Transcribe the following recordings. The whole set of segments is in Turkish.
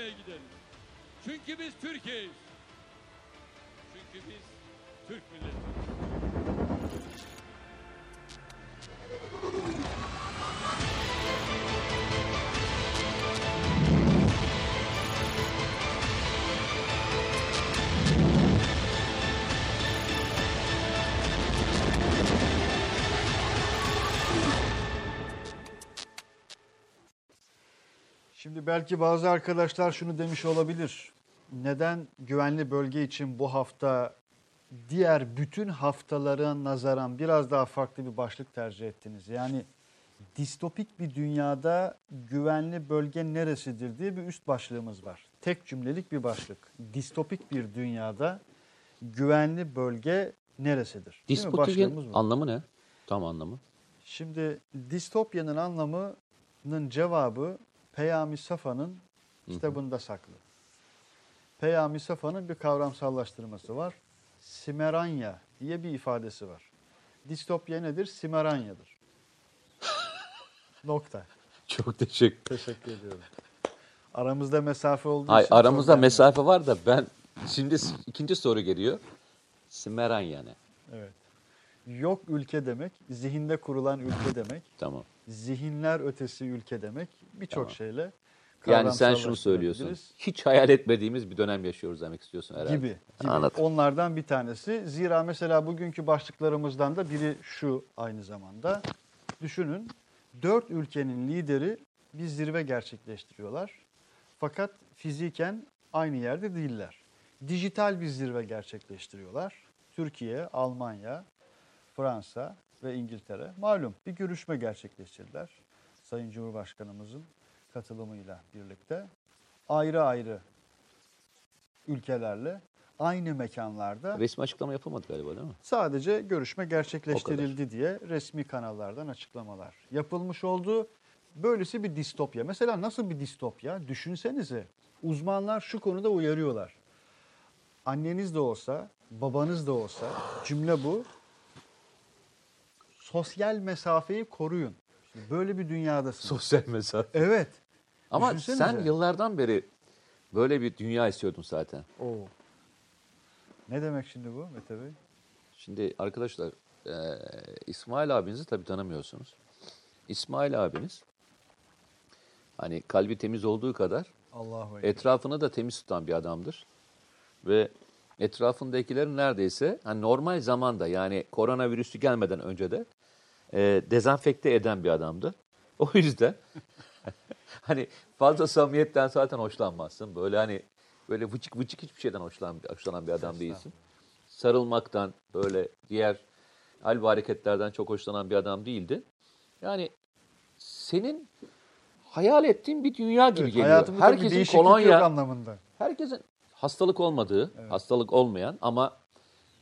etmeye gidelim. Çünkü biz Türkiye'yiz. Çünkü biz Türk milletiyiz. Şimdi belki bazı arkadaşlar şunu demiş olabilir. Neden güvenli bölge için bu hafta diğer bütün haftalara nazaran biraz daha farklı bir başlık tercih ettiniz? Yani distopik bir dünyada güvenli bölge neresidir diye bir üst başlığımız var. Tek cümlelik bir başlık. Distopik bir dünyada güvenli bölge neresidir? Distopik'in anlamı ne? Tam anlamı. Şimdi distopyanın anlamının cevabı Peyami Safa'nın kitabında saklı. Peyami Safa'nın bir kavramsallaştırması var. Simeranya diye bir ifadesi var. Distopya nedir? Simeranyadır. Nokta. Çok teşekkür. Teşekkür ediyorum. Aramızda mesafe olduğu Hayır için aramızda mesafe var da ben şimdi ikinci soru geliyor. Simeran yani. Evet. Yok ülke demek, zihinde kurulan ülke demek, Tamam. Zihinler ötesi ülke demek birçok Tamam. şeyle Yani sen şunu söylüyorsun. Hiç hayal etmediğimiz bir dönem yaşıyoruz demek istiyorsun herhalde. gibi. gibi. Anladım. Onlardan bir tanesi. Zira mesela bugünkü başlıklarımızdan da biri şu aynı zamanda. Düşünün dört ülkenin lideri bir zirve gerçekleştiriyorlar. Fakat fiziken aynı yerde değiller. Dijital bir zirve gerçekleştiriyorlar. Türkiye, Almanya, Fransa ve İngiltere. Malum bir görüşme gerçekleştirdiler. Sayın Cumhurbaşkanımızın katılımıyla birlikte. Ayrı ayrı ülkelerle aynı mekanlarda Resmi açıklama yapılmadı galiba değil mi? sadece görüşme gerçekleştirildi diye resmi kanallardan açıklamalar yapılmış oldu. Böylesi bir distopya. Mesela nasıl bir distopya? Düşünsenize. Uzmanlar şu konuda uyarıyorlar. Anneniz de olsa, babanız da olsa cümle bu. Sosyal mesafeyi koruyun. Şimdi Böyle bir dünyadasın. Sosyal mesafe. evet. Ama Düşünsenize. sen yıllardan beri böyle bir dünya istiyordun zaten. Oo. Ne demek şimdi bu Mete Bey? Şimdi arkadaşlar e, İsmail abinizi tabii tanımıyorsunuz. İsmail abiniz hani kalbi temiz olduğu kadar Allahu etrafını da temiz tutan bir adamdır. Ve etrafındakilerin neredeyse hani normal zamanda yani koronavirüsü gelmeden önce de e, dezenfekte eden bir adamdı. O yüzden hani fazla samimiyetten zaten hoşlanmazsın. Böyle hani böyle vıcık vıcık hiçbir şeyden hoşlan, hoşlanan bir adam değilsin. Sarılmaktan böyle diğer hal ve hareketlerden çok hoşlanan bir adam değildi. Yani senin hayal ettiğin bir dünya gibi Evet, geliyor. bir Herkesin değişiklik kolonya yok anlamında. Herkesin hastalık olmadığı, hastalık olmayan ama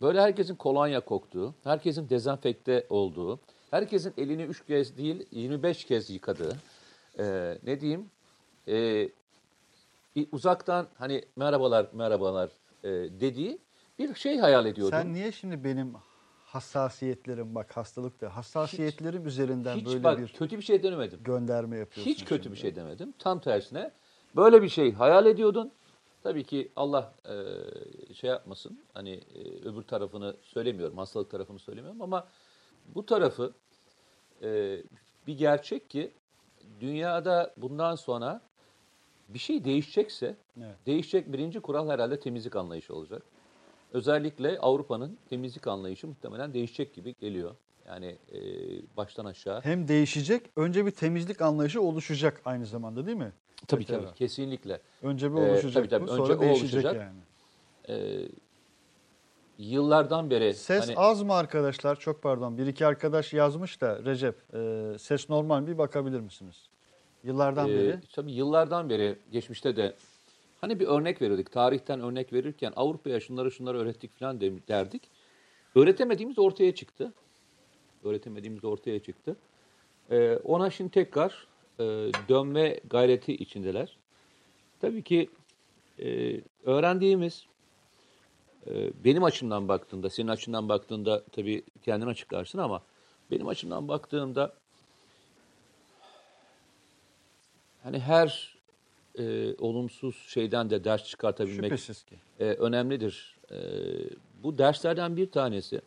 böyle herkesin kolonya koktuğu, herkesin dezenfekte olduğu, herkesin elini 3 kez değil 25 kez yıkadığı, e, ne diyeyim, e, uzaktan hani merhabalar merhabalar e, dediği bir şey hayal ediyordum. Sen niye şimdi benim hassasiyetlerim bak hastalık da hassasiyetlerim üzerinden Hiç böyle bak bir kötü bir şey demedim. gönderme yapıyorsun. Hiç kötü şimdi? bir şey demedim. Tam tersine böyle bir şey hayal ediyordun. Tabii ki Allah e, şey yapmasın. Hani e, öbür tarafını söylemiyorum. Hastalık tarafını söylemiyorum ama bu tarafı e, bir gerçek ki dünyada bundan sonra bir şey değişecekse Evet. değişecek birinci kural herhalde temizlik anlayışı olacak. Özellikle Avrupa'nın temizlik anlayışı muhtemelen değişecek gibi geliyor. Yani e, baştan aşağı. Hem değişecek, önce bir temizlik anlayışı oluşacak aynı zamanda değil mi? Tabii Yeter. tabii kesinlikle. Önce bir Ee, oluşacak tabii, tabii. bu, Önce sonra değişecek oluşacak. yani. Ee, yıllardan beri Ses hani, az mı arkadaşlar? Çok pardon. Bir iki arkadaş yazmış da Recep, e, ses normal? Bir bakabilir misiniz? Yıllardan e, beri. tabii yıllardan beri geçmişte de hani bir örnek veriyorduk. Tarihten örnek verirken Avrupa'ya şunları şunları öğrettik falan derdik. Öğretemediğimiz ortaya çıktı. Öğretemediğimiz ortaya çıktı. Ee, ona şimdi tekrar e, dönme gayreti içindeler. Tabii ki e, öğrendiğimiz benim açımdan baktığında, senin açından baktığında tabii kendin açıklarsın ama benim açımdan baktığımda hani her e, olumsuz şeyden de ders çıkartabilmek e, önemlidir. E, bu derslerden bir tanesi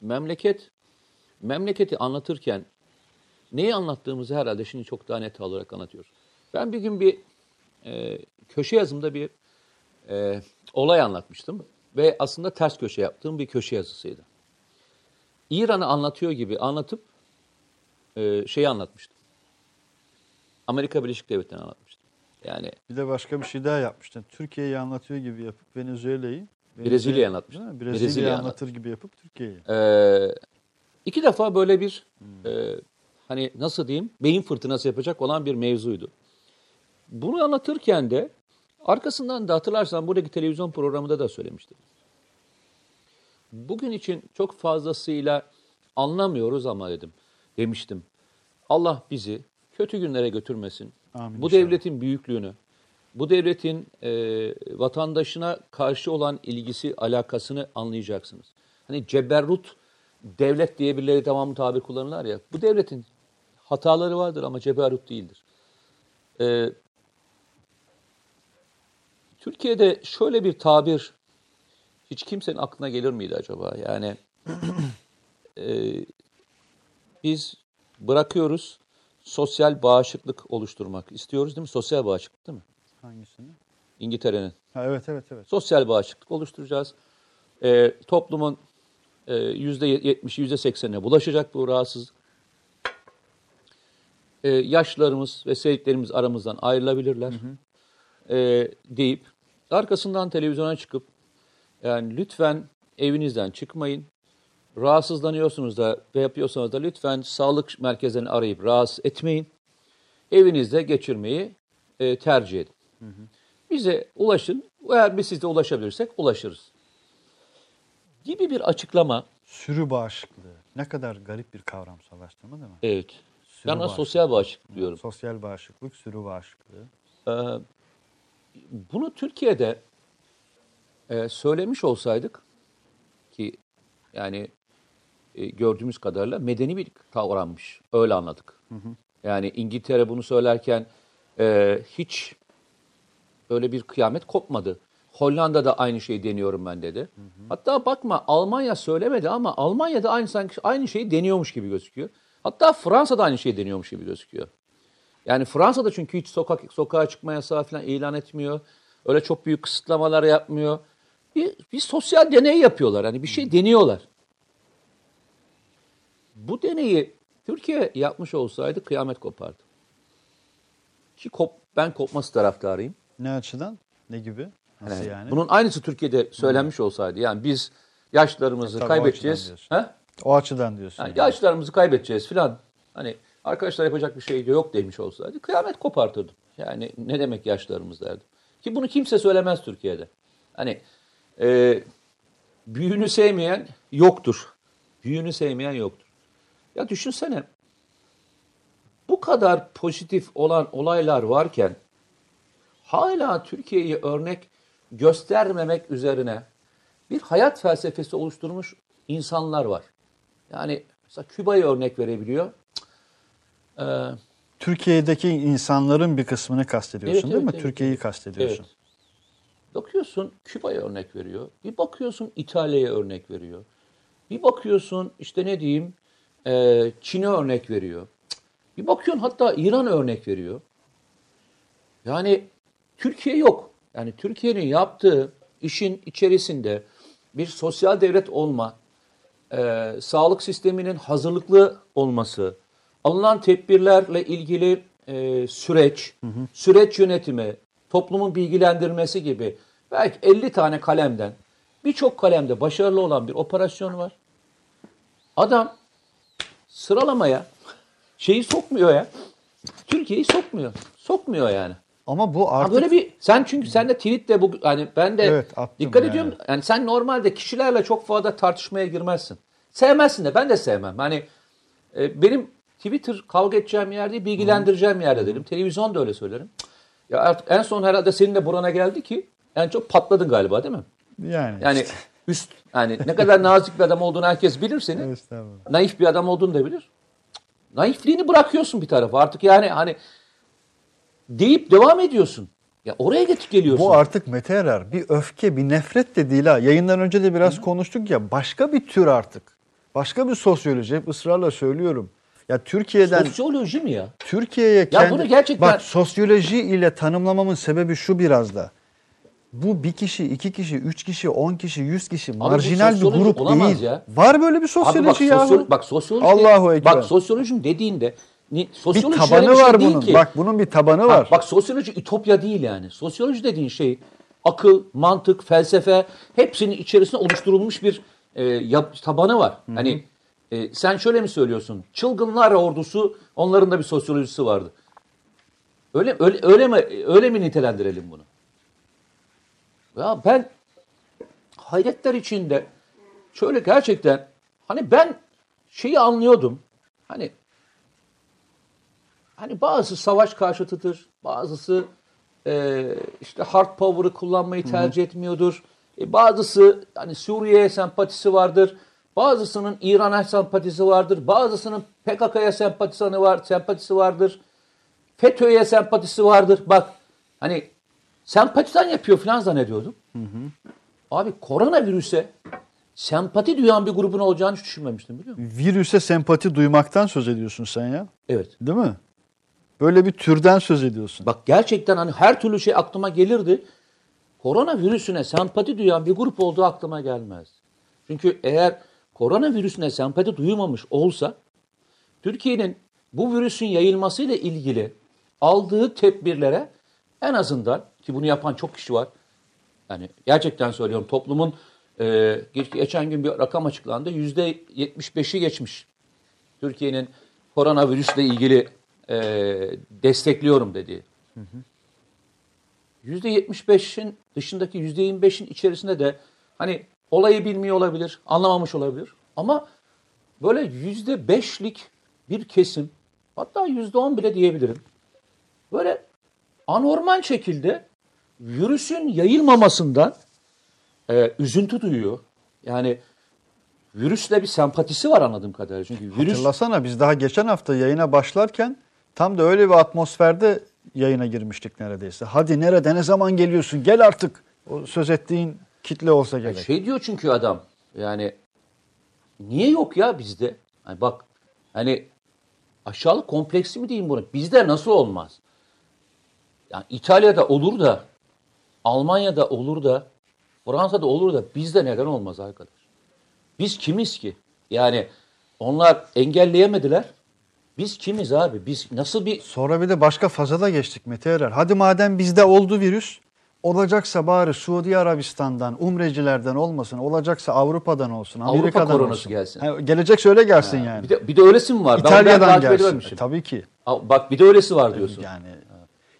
memleket memleketi anlatırken neyi anlattığımızı herhalde şimdi çok daha net olarak anlatıyoruz. Ben bir gün bir e, köşe yazımda bir e, olay anlatmıştım ve aslında ters köşe yaptığım bir köşe yazısıydı. İran'ı anlatıyor gibi anlatıp e, şeyi anlatmıştım. Amerika Birleşik Devletleri'ni anlatmıştım. Yani Bir de başka bir şey daha yapmıştın. Türkiye'yi anlatıyor gibi yapıp Venezuela'yı Brezilya'yı anlatmıştım. Brezilya'yı Brezilya'yı anlat- anlatır gibi yapıp Türkiye'yi. Ee, iki defa böyle bir e, hani nasıl diyeyim beyin fırtınası yapacak olan bir mevzuydu. Bunu anlatırken de arkasından da hatırlarsan buradaki televizyon programında da söylemiştim. Bugün için çok fazlasıyla anlamıyoruz ama dedim demiştim. Allah bizi kötü günlere götürmesin. Amin bu inşallah. devletin büyüklüğünü, bu devletin e, vatandaşına karşı olan ilgisi, alakasını anlayacaksınız. Hani ceberrut devlet diye birileri tamamı tabir kullanırlar ya. Bu devletin hataları vardır ama ceberrut değildir. E, Türkiye'de şöyle bir tabir hiç kimsenin aklına gelir miydi acaba? Yani e, biz bırakıyoruz sosyal bağışıklık oluşturmak istiyoruz değil mi? Sosyal bağışıklık değil mi? Hangisini? İngiltere'nin. Ha, evet evet evet. Sosyal bağışıklık oluşturacağız. E, toplumun e, %70'i %80'ine bulaşacak bu rahatsızlık. E, yaşlılarımız ve sevdiklerimiz aramızdan ayrılabilirler. E, deyip arkasından televizyona çıkıp yani lütfen evinizden çıkmayın. Rahatsızlanıyorsunuz da ve yapıyorsanız da lütfen sağlık merkezlerini arayıp rahatsız etmeyin. Evinizde geçirmeyi e, tercih edin. Bize ulaşın. Eğer biz size ulaşabilirsek ulaşırız. Gibi bir açıklama. Sürü bağışıklığı. Ne kadar garip bir kavramsallaştırma değil mi? Evet. Sürü Ben sosyal bağışıklık diyorum. Sosyal bağışıklık, sürü bağışıklığı. Ee, bunu Türkiye'de e, söylemiş olsaydık ki yani e, gördüğümüz kadarıyla medeni bir kavrammış. Öyle anladık. Yani İngiltere bunu söylerken e, hiç öyle bir kıyamet kopmadı. Hollanda'da aynı şeyi deniyorum ben dedi. Hatta bakma Almanya söylemedi ama Almanya'da aynı sanki aynı şeyi deniyormuş gibi gözüküyor. Hatta Fransa'da aynı şeyi deniyormuş gibi gözüküyor. Yani Fransa'da çünkü hiç sokak sokağa çıkma yasağı falan ilan etmiyor. Öyle çok büyük kısıtlamalar yapmıyor. Bir, bir sosyal deney yapıyorlar. Hani bir şey deniyorlar. Bu deneyi Türkiye yapmış olsaydı kıyamet kopardı. Ki kop, ben kopması taraftarıyım. Ne açıdan? Ne gibi? Nasıl Yani yani? Bunun aynısı Türkiye'de söylenmiş olsaydı. Yani biz yaşlarımızı o kaybedeceğiz. açıdan diyorsun. Ha? O açıdan diyorsun. Yani yani. yaşlarımızı kaybedeceğiz filan. Hani arkadaşlar yapacak bir şey yok demiş olsaydı kıyamet kopartırdım. Yani ne demek yaşlarımız derdim. Ki bunu kimse söylemez Türkiye'de. Hani e, büyüğünü sevmeyen yoktur. Büyüğünü sevmeyen yoktur. Ya düşünsene bu kadar pozitif olan olaylar varken hala Türkiye'yi örnek göstermemek üzerine bir hayat felsefesi oluşturmuş insanlar var. Yani mesela Küba'yı örnek verebiliyor. Ee, Türkiye'deki insanların bir kısmını kastediyorsun Evet, değil evet, mi? evet, Türkiye'yi kastediyorsun. Evet. Bakıyorsun Küba'ya örnek veriyor. Bir bakıyorsun İtalya'ya örnek veriyor. Bir bakıyorsun işte ne diyeyim e, Çin'e örnek veriyor. Bir bakıyorsun hatta İran örnek veriyor. Yani Türkiye yok. Yani Türkiye'nin yaptığı işin içerisinde bir sosyal devlet olma, e, sağlık sisteminin hazırlıklı olması, alınan tedbirlerle ilgili e, süreç, süreç yönetimi, toplumun bilgilendirmesi gibi belki 50 tane kalemden birçok kalemde başarılı olan bir operasyon var. Adam sıralamaya şeyi sokmuyor ya. Türkiye'yi sokmuyor. Sokmuyor yani. Ama bu Ha artık böyle bir sen çünkü sen de tweetle bu hani ben de Evet, dikkat yani. ediyorum. Yani sen normalde kişilerle çok fazla tartışmaya girmezsin. Sevmezsin de ben de sevmem. Hani e, benim Twitter kavga edeceğim yer değil, bilgilendireceğim yer dedim. Televizyon da öyle söylerim. Ya artık en son herhalde senin de burana geldi ki en çok patladın galiba değil mi? yani, Yani işte. üst yani ne kadar nazik bir adam olduğunu herkes bilir seni. Estağfurullah. Naif bir adam olduğunu da bilir. Naifliğini bırakıyorsun bir tarafa. Artık yani hani deyip devam ediyorsun. Ya oraya getir geliyorsun. Bu artık Mete Erer bir öfke, bir nefret de değil ha. Yayından önce de biraz konuştuk ya başka bir tür artık. Başka bir sosyoloji hep ısrarla söylüyorum. Ya Türkiye'den Sosyoloji mi ya? Türkiye'ye kendi... bunu gerçekten- Bak sosyoloji ile tanımlamamın sebebi şu biraz da. Bu bir kişi, iki kişi, üç kişi, on kişi, yüz kişi marjinal bir grup değil. ya. Var böyle bir Abi sosyoloji bak, ya. sosyolo- bak sosyoloji Allahu Ekber. Bak sosyoloji dediğinde ni, bir sosyoloji tabanı şöyle bir şey var bunun. ki. Bak bunun bir tabanı var. Bak, bak sosyoloji ütopya değil yani. Sosyoloji dediğin şey akıl, mantık, felsefe hepsinin içerisinde oluşturulmuş bir e, yap- tabanı var. Hani e, sen şöyle mi söylüyorsun? Çılgınlar ordusu onların da bir sosyolojisi vardı. Öyle öyle öyle mi öyle mi nitelendirelim bunu? Ya ben hayretler içinde şöyle gerçekten hani ben şeyi anlıyordum. Hani hani bazı savaş karşıtıdır, bazısı e, işte hard power'ı kullanmayı tercih etmiyordur. E, bazısı hani Suriye'ye sempatisi vardır. Bazısının İran'a sempatisi vardır. Bazısının PKK'ya sempatisi var, sempatisi vardır. FETÖ'ye sempatisi vardır. Bak hani sempatiden yapıyor falan zannediyordum. Abi koronavirüse sempati duyan bir grubun olacağını hiç düşünmemiştim biliyor musun? Virüse sempati duymaktan söz ediyorsun sen ya. Evet. Değil mi? Böyle bir türden söz ediyorsun. Bak gerçekten hani her türlü şey aklıma gelirdi. Koronavirüsüne sempati duyan bir grup olduğu aklıma gelmez. Çünkü eğer koronavirüsüne sempati duymamış olsa Türkiye'nin bu virüsün yayılmasıyla ilgili aldığı tedbirlere en azından ki bunu yapan çok kişi var. Yani gerçekten söylüyorum toplumun e, geç- geçen gün bir rakam açıklandı. Yüzde 75'i geçmiş. Türkiye'nin koronavirüsle ilgili e, destekliyorum dediği. Yüzde 75'in dışındaki yüzde 25'in içerisinde de hani olayı bilmiyor olabilir, anlamamış olabilir. Ama böyle yüzde beşlik bir kesim, hatta yüzde on bile diyebilirim. Böyle anormal şekilde virüsün yayılmamasından e, üzüntü duyuyor. Yani virüsle bir sempatisi var anladığım kadarıyla. Çünkü virüs Hatırlasana biz daha geçen hafta yayına başlarken tam da öyle bir atmosferde yayına girmiştik neredeyse. Hadi nerede ne zaman geliyorsun gel artık. O söz ettiğin kitle olsa gerek. Şey diyor çünkü adam yani niye yok ya bizde? Hani bak hani aşağılık kompleksi mi diyeyim bunu? Bizde nasıl olmaz? Yani İtalya'da olur da Almanya'da olur da Fransa'da olur da bizde neden olmaz arkadaş? Biz kimiz ki? Yani onlar engelleyemediler. Biz kimiz abi? Biz nasıl bir Sonra bir de başka faza da geçtik Mete Erer. Hadi madem bizde oldu virüs olacaksa bari Suudi Arabistan'dan, Umrecilerden olmasın. Olacaksa Avrupa'dan olsun, Avrupa Amerika'dan koronası olsun. gelsin. Ha, gelecekse öyle gelsin yani. bir de, bir de öylesi mi var? Ben İtalya'dan takip gelsin. E, tabii ki. Bak bir de öylesi var diyorsun. Yani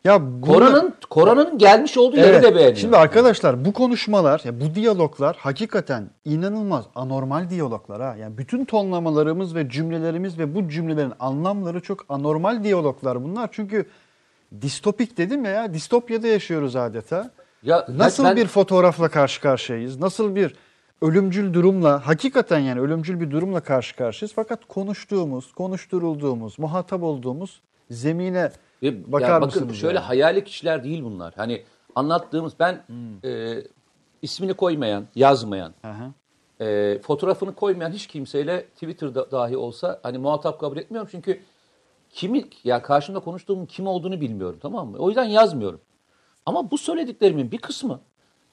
ya bunu- Koronanın koronanın gelmiş olduğu yeri Evet. de beğeniyor. Şimdi arkadaşlar bu konuşmalar, ya bu diyaloglar hakikaten inanılmaz anormal diyaloglar ha. Yani bütün tonlamalarımız ve cümlelerimiz ve bu cümlelerin anlamları çok anormal diyaloglar bunlar. Çünkü distopik dedim ya, ya distopyada yaşıyoruz adeta. Ya Nasıl ben- bir fotoğrafla karşı karşıyayız? Nasıl bir ölümcül durumla, hakikaten yani ölümcül bir durumla karşı karşıyayız. Fakat konuştuğumuz, konuşturulduğumuz, muhatap olduğumuz zemine Ve bakar ya bakın mısınız? şöyle yani? hayali kişiler değil bunlar. Hani anlattığımız ben Hmm. e, ismini koymayan, yazmayan, e, fotoğrafını koymayan hiç kimseyle Twitter'da dahi olsa hani muhatap kabul etmiyorum çünkü kimi ya karşımda konuştuğumun kim olduğunu bilmiyorum tamam mı? O yüzden yazmıyorum. Ama bu söylediklerimin bir kısmı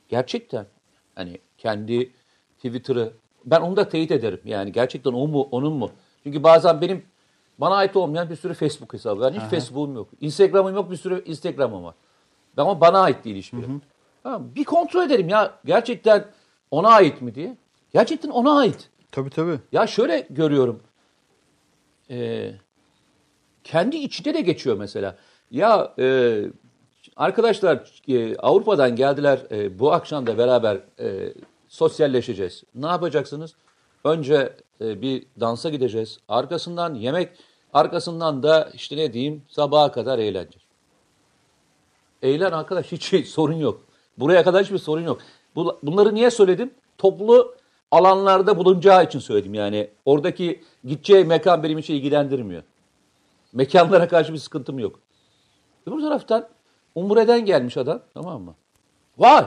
gerçekten hani kendi Twitter'ı ben onu da teyit ederim. Yani gerçekten o mu onun mu? Çünkü bazen benim bana ait olmayan bir sürü Facebook hesabı. var. hiç Facebook'um yok. Instagram'ım yok bir sürü Instagram'ım var. Ama bana ait değil hiçbiri. Tamam, bir kontrol ederim ya gerçekten ona ait mi diye. Gerçekten ona ait. Tabii tabii. Ya şöyle görüyorum. Ee, kendi içinde de geçiyor mesela. Ya e, arkadaşlar e, Avrupa'dan geldiler. e, bu akşam da beraber e, sosyalleşeceğiz. Ne yapacaksınız? Önce e, bir dansa gideceğiz. Arkasından yemek, arkasından da işte ne diyeyim sabaha kadar eğlence. Eğlen arkadaş hiç şey, sorun yok. Buraya kadar hiçbir sorun yok. Bu- Bunları niye söyledim? Toplu alanlarda bulunacağı için söyledim. Yani oradaki gideceği mekan benim için ilgilendirmiyor. Mekanlara karşı bir sıkıntım yok. Öbür taraftan Umre'den gelmiş adam tamam mı? Vay!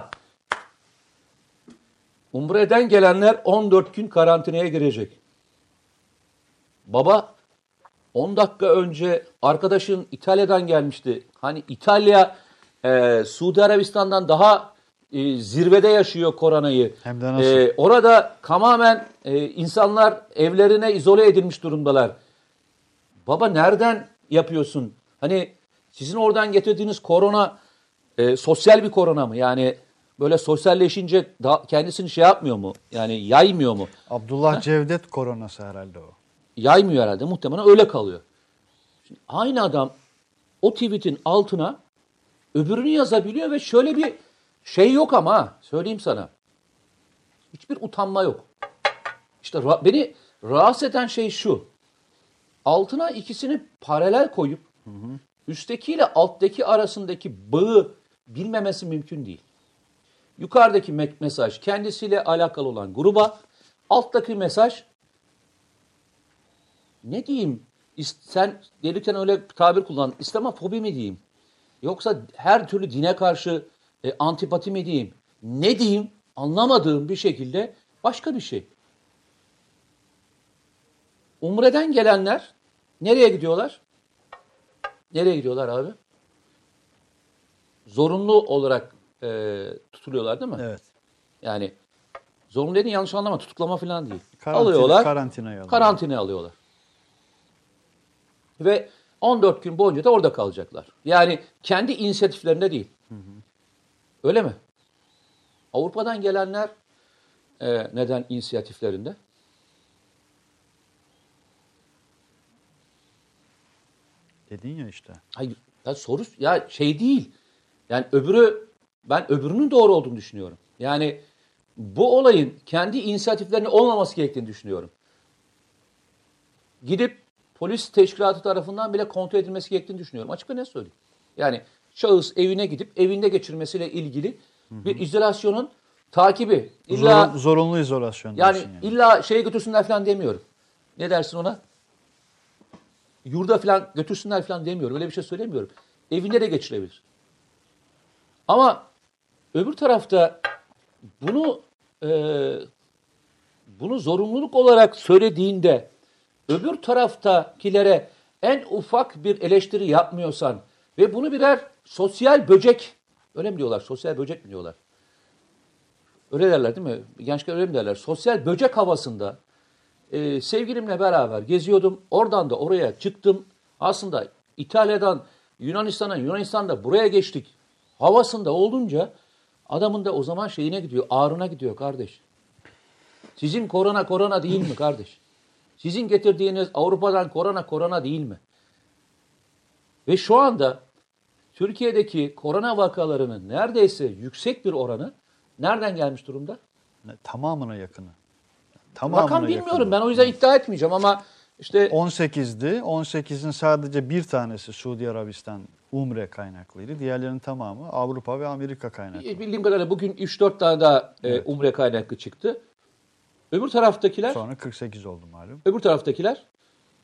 Umre'den gelenler 14 gün karantinaya girecek. Baba 10 dakika önce arkadaşın İtalya'dan gelmişti. Hani İtalya e, Suudi Arabistan'dan daha e, zirvede yaşıyor koronayı. Hem de nasıl? E, orada tamamen e, insanlar evlerine izole edilmiş durumdalar. Baba nereden yapıyorsun? Hani sizin oradan getirdiğiniz korona e, sosyal bir korona mı? Yani böyle sosyalleşince da, kendisini şey yapmıyor mu? Yani yaymıyor mu? Abdullah Cevdet koronası herhalde o. yaymıyor herhalde. Muhtemelen öyle kalıyor. Şimdi aynı adam o tweet'in altına öbürünü yazabiliyor ve şöyle bir şey yok ama ha, söyleyeyim sana. Hiçbir utanma yok. İşte ra- beni rahatsız eden şey şu. Altına ikisini paralel koyup üsttekiyle alttaki arasındaki bağı bilmemesi mümkün değil. Yukarıdaki me- mesaj kendisiyle alakalı olan gruba, alttaki mesaj ne diyeyim? Sen gelirken öyle bir tabir kullan. İslamofobi mi diyeyim? Yoksa her türlü dine karşı e, antipati mi diyeyim? Ne diyeyim? Anlamadığım bir şekilde başka bir şey. Umre'den gelenler nereye gidiyorlar? Nereye gidiyorlar abi? Zorunlu olarak e, tutuluyorlar değil mi? Evet. Yani zorunlu dediğin yanlış anlama tutuklama falan değil. Karantina- alıyorlar. karantinaya alıyorlar. Karantinaya alıyorlar. Ve 14 gün boyunca da orada kalacaklar. Yani kendi inisiyatiflerinde değil. Öyle mi? Avrupa'dan gelenler e, neden inisiyatiflerinde? Dedin ya işte. Hayır, ya soru ya şey değil. Yani öbürü ben öbürünün doğru olduğunu düşünüyorum. Yani bu olayın kendi inisiyatiflerinin olmaması gerektiğini düşünüyorum. Gidip polis teşkilatı tarafından bile kontrol edilmesi gerektiğini düşünüyorum. Açık ve ne söyleyeyim. Yani şahıs evine gidip evinde geçirmesiyle ilgili bir izolasyonun takibi. İlla Zorun- zorunlu izolasyon yani, yani. illa şeye götürsünler falan demiyorum. Ne dersin ona? Yurda falan götürsünler falan demiyorum. Öyle bir şey söylemiyorum. Evinde de geçirebilir. Ama öbür tarafta bunu e, bunu zorunluluk olarak söylediğinde öbür taraftakilere en ufak bir eleştiri yapmıyorsan ve bunu birer sosyal böcek öyle mi diyorlar? Sosyal böcek mi diyorlar? Öyle derler değil mi? Gençler öyle mi derler? Sosyal böcek havasında e, sevgilimle beraber geziyordum. Oradan da oraya çıktım. Aslında İtalya'dan Yunanistan'a, Yunanistan'da buraya geçtik. Havasında olunca adamın da o zaman şeyine gidiyor, ağrına gidiyor kardeş. Sizin korona korona değil mi kardeş? Sizin getirdiğiniz Avrupa'dan korona korona değil mi? Ve şu anda Türkiye'deki korona vakalarının neredeyse yüksek bir oranı nereden gelmiş durumda? Tamamına yakını. Tamamına Rakam bilmiyorum yakını. ben o yüzden iddia etmeyeceğim ama işte 18'di. 18'in sadece bir tanesi Suudi Arabistan Umre kaynaklıydı. Diğerlerinin tamamı Avrupa ve Amerika kaynaklı. bildiğim kadarıyla bugün 3-4 tane daha e, umre kaynaklı çıktı. Öbür taraftakiler, Sonra 48 oldu malum. öbür taraftakiler,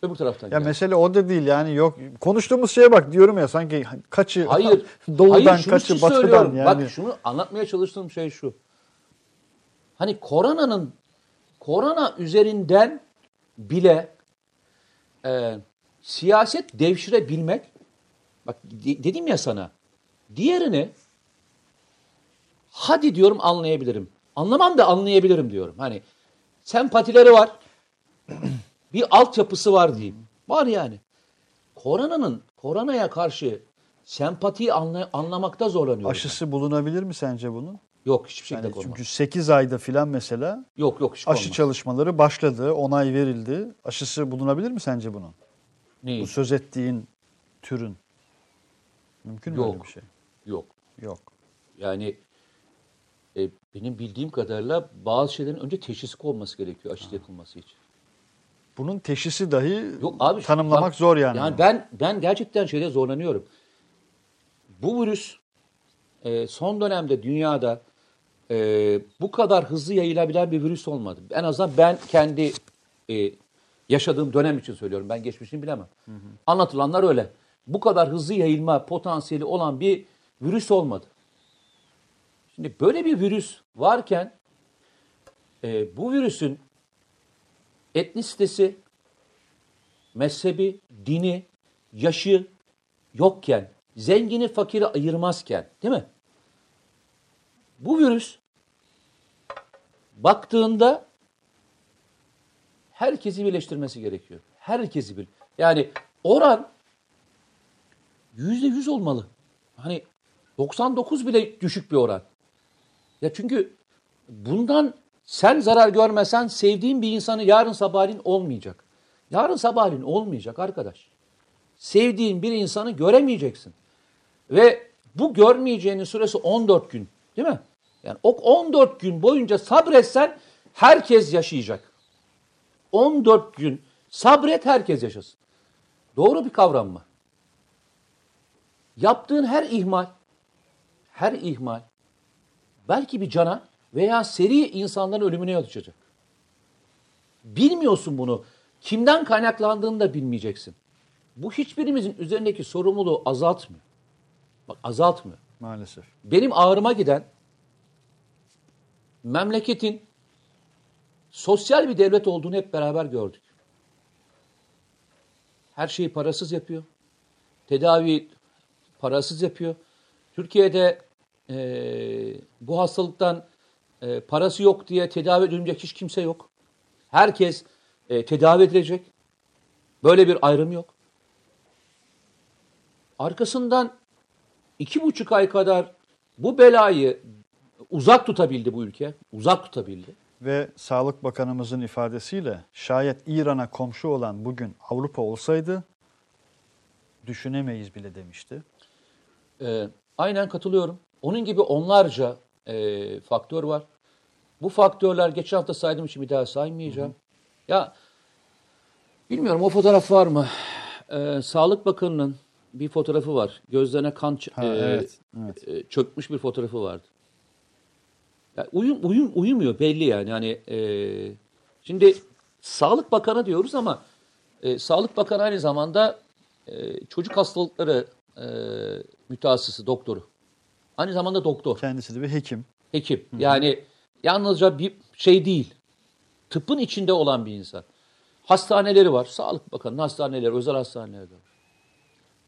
öbür taraftan Ya geldi. mesele o da değil yani yok konuştuğumuz şeye bak diyorum ya sanki kaçı Hayır, doğudan hayır, kaçı batıdan söylüyorum. yani. Bak şunu anlatmaya çalıştığım şey şu. Hani koronanın korona üzerinden bile e, siyaset devşirebilmek bak de- dedim ya sana diğerini hadi diyorum anlayabilirim. Anlamam da anlayabilirim diyorum. Hani sempatileri var. bir altyapısı var diyeyim. Var yani. Koronanın koronaya karşı sempatiyi anla- anlamakta zorlanıyorum. Aşısı bulunabilir mi sence bunun? Yok hiçbir şekilde Yani olmaz. çünkü 8 ayda filan mesela Yok yok hiç aşı olmaz. çalışmaları başladı, onay verildi. Aşısı bulunabilir mi sence bunun? Neyi? Bu söz ettiğin türün. Mümkün mü Yok. öyle bir şey? Yok. Yok. Yani e, benim bildiğim kadarıyla bazı şeylerin önce teşhisi konması gerekiyor aşı yapılması için. Bunun teşhisi dahi Yok abi tanımlamak bak, zor yani. Yani ben ben gerçekten şeyde zorlanıyorum. Bu virüs e, son dönemde dünyada e, bu kadar hızlı yayılabilen bir virüs olmadı. En azından ben kendi e, yaşadığım dönem için söylüyorum. Ben geçmişini bilemem. Anlatılanlar öyle. bu kadar hızlı yayılma potansiyeli olan bir virüs olmadı. Şimdi böyle bir virüs varken e, bu virüsün etnisitesi, mezhebi, dini, yaşı yokken, zengini fakiri ayırmazken değil mi? Bu virüs baktığında herkesi birleştirmesi gerekiyor. Herkesi bir. Yani oran yüzde yüz olmalı. Hani 99 bile düşük bir oran. Ya çünkü bundan sen zarar görmesen sevdiğin bir insanı yarın sabahleyin olmayacak. Yarın sabahleyin olmayacak arkadaş. Sevdiğin bir insanı göremeyeceksin. Ve bu görmeyeceğinin süresi 14 gün değil mi? Yani o 14 gün boyunca sabretsen herkes yaşayacak. 14 gün sabret herkes yaşasın. Doğru bir kavram mı? Yaptığın her ihmal, her ihmal belki bir cana veya seri insanların ölümüne yol açacak. Bilmiyorsun bunu. Kimden kaynaklandığını da bilmeyeceksin. Bu hiçbirimizin üzerindeki sorumluluğu azaltmıyor. Bak azaltmıyor. Maalesef. Benim ağrıma giden memleketin sosyal bir devlet olduğunu hep beraber gördük. Her şeyi parasız yapıyor. Tedavi parasız yapıyor. Türkiye'de e, bu hastalıktan e, parası yok diye tedavi edilecek hiç kimse yok. Herkes e, tedavi edilecek. Böyle bir ayrım yok. Arkasından iki buçuk ay kadar bu belayı uzak tutabildi bu ülke. Uzak tutabildi. Ve Sağlık Bakanımızın ifadesiyle şayet İran'a komşu olan bugün Avrupa olsaydı düşünemeyiz bile demişti. Ee, aynen katılıyorum. Onun gibi onlarca e, faktör var. Bu faktörler geçen hafta saydığım için bir daha saymayacağım. Ya bilmiyorum o fotoğraf var mı? Ee, Sağlık Bakanı'nın bir fotoğrafı var. Gözlerine kan Ha, e, evet, evet. e, çökmüş bir fotoğrafı vardı. Ya uyum, uyum uyumuyor belli yani. Hani e, şimdi Sağlık Bakanı diyoruz ama e, Sağlık Bakanı aynı zamanda e, çocuk hastalıkları e, mütehassısı, doktoru. Aynı zamanda doktor, Kendisi de bir hekim. hekim. Yani yalnızca bir şey değil. Tıbbın içinde olan bir insan. Hastaneleri var. Sağlık Bakanı'nın hastaneleri, özel hastaneleri de var.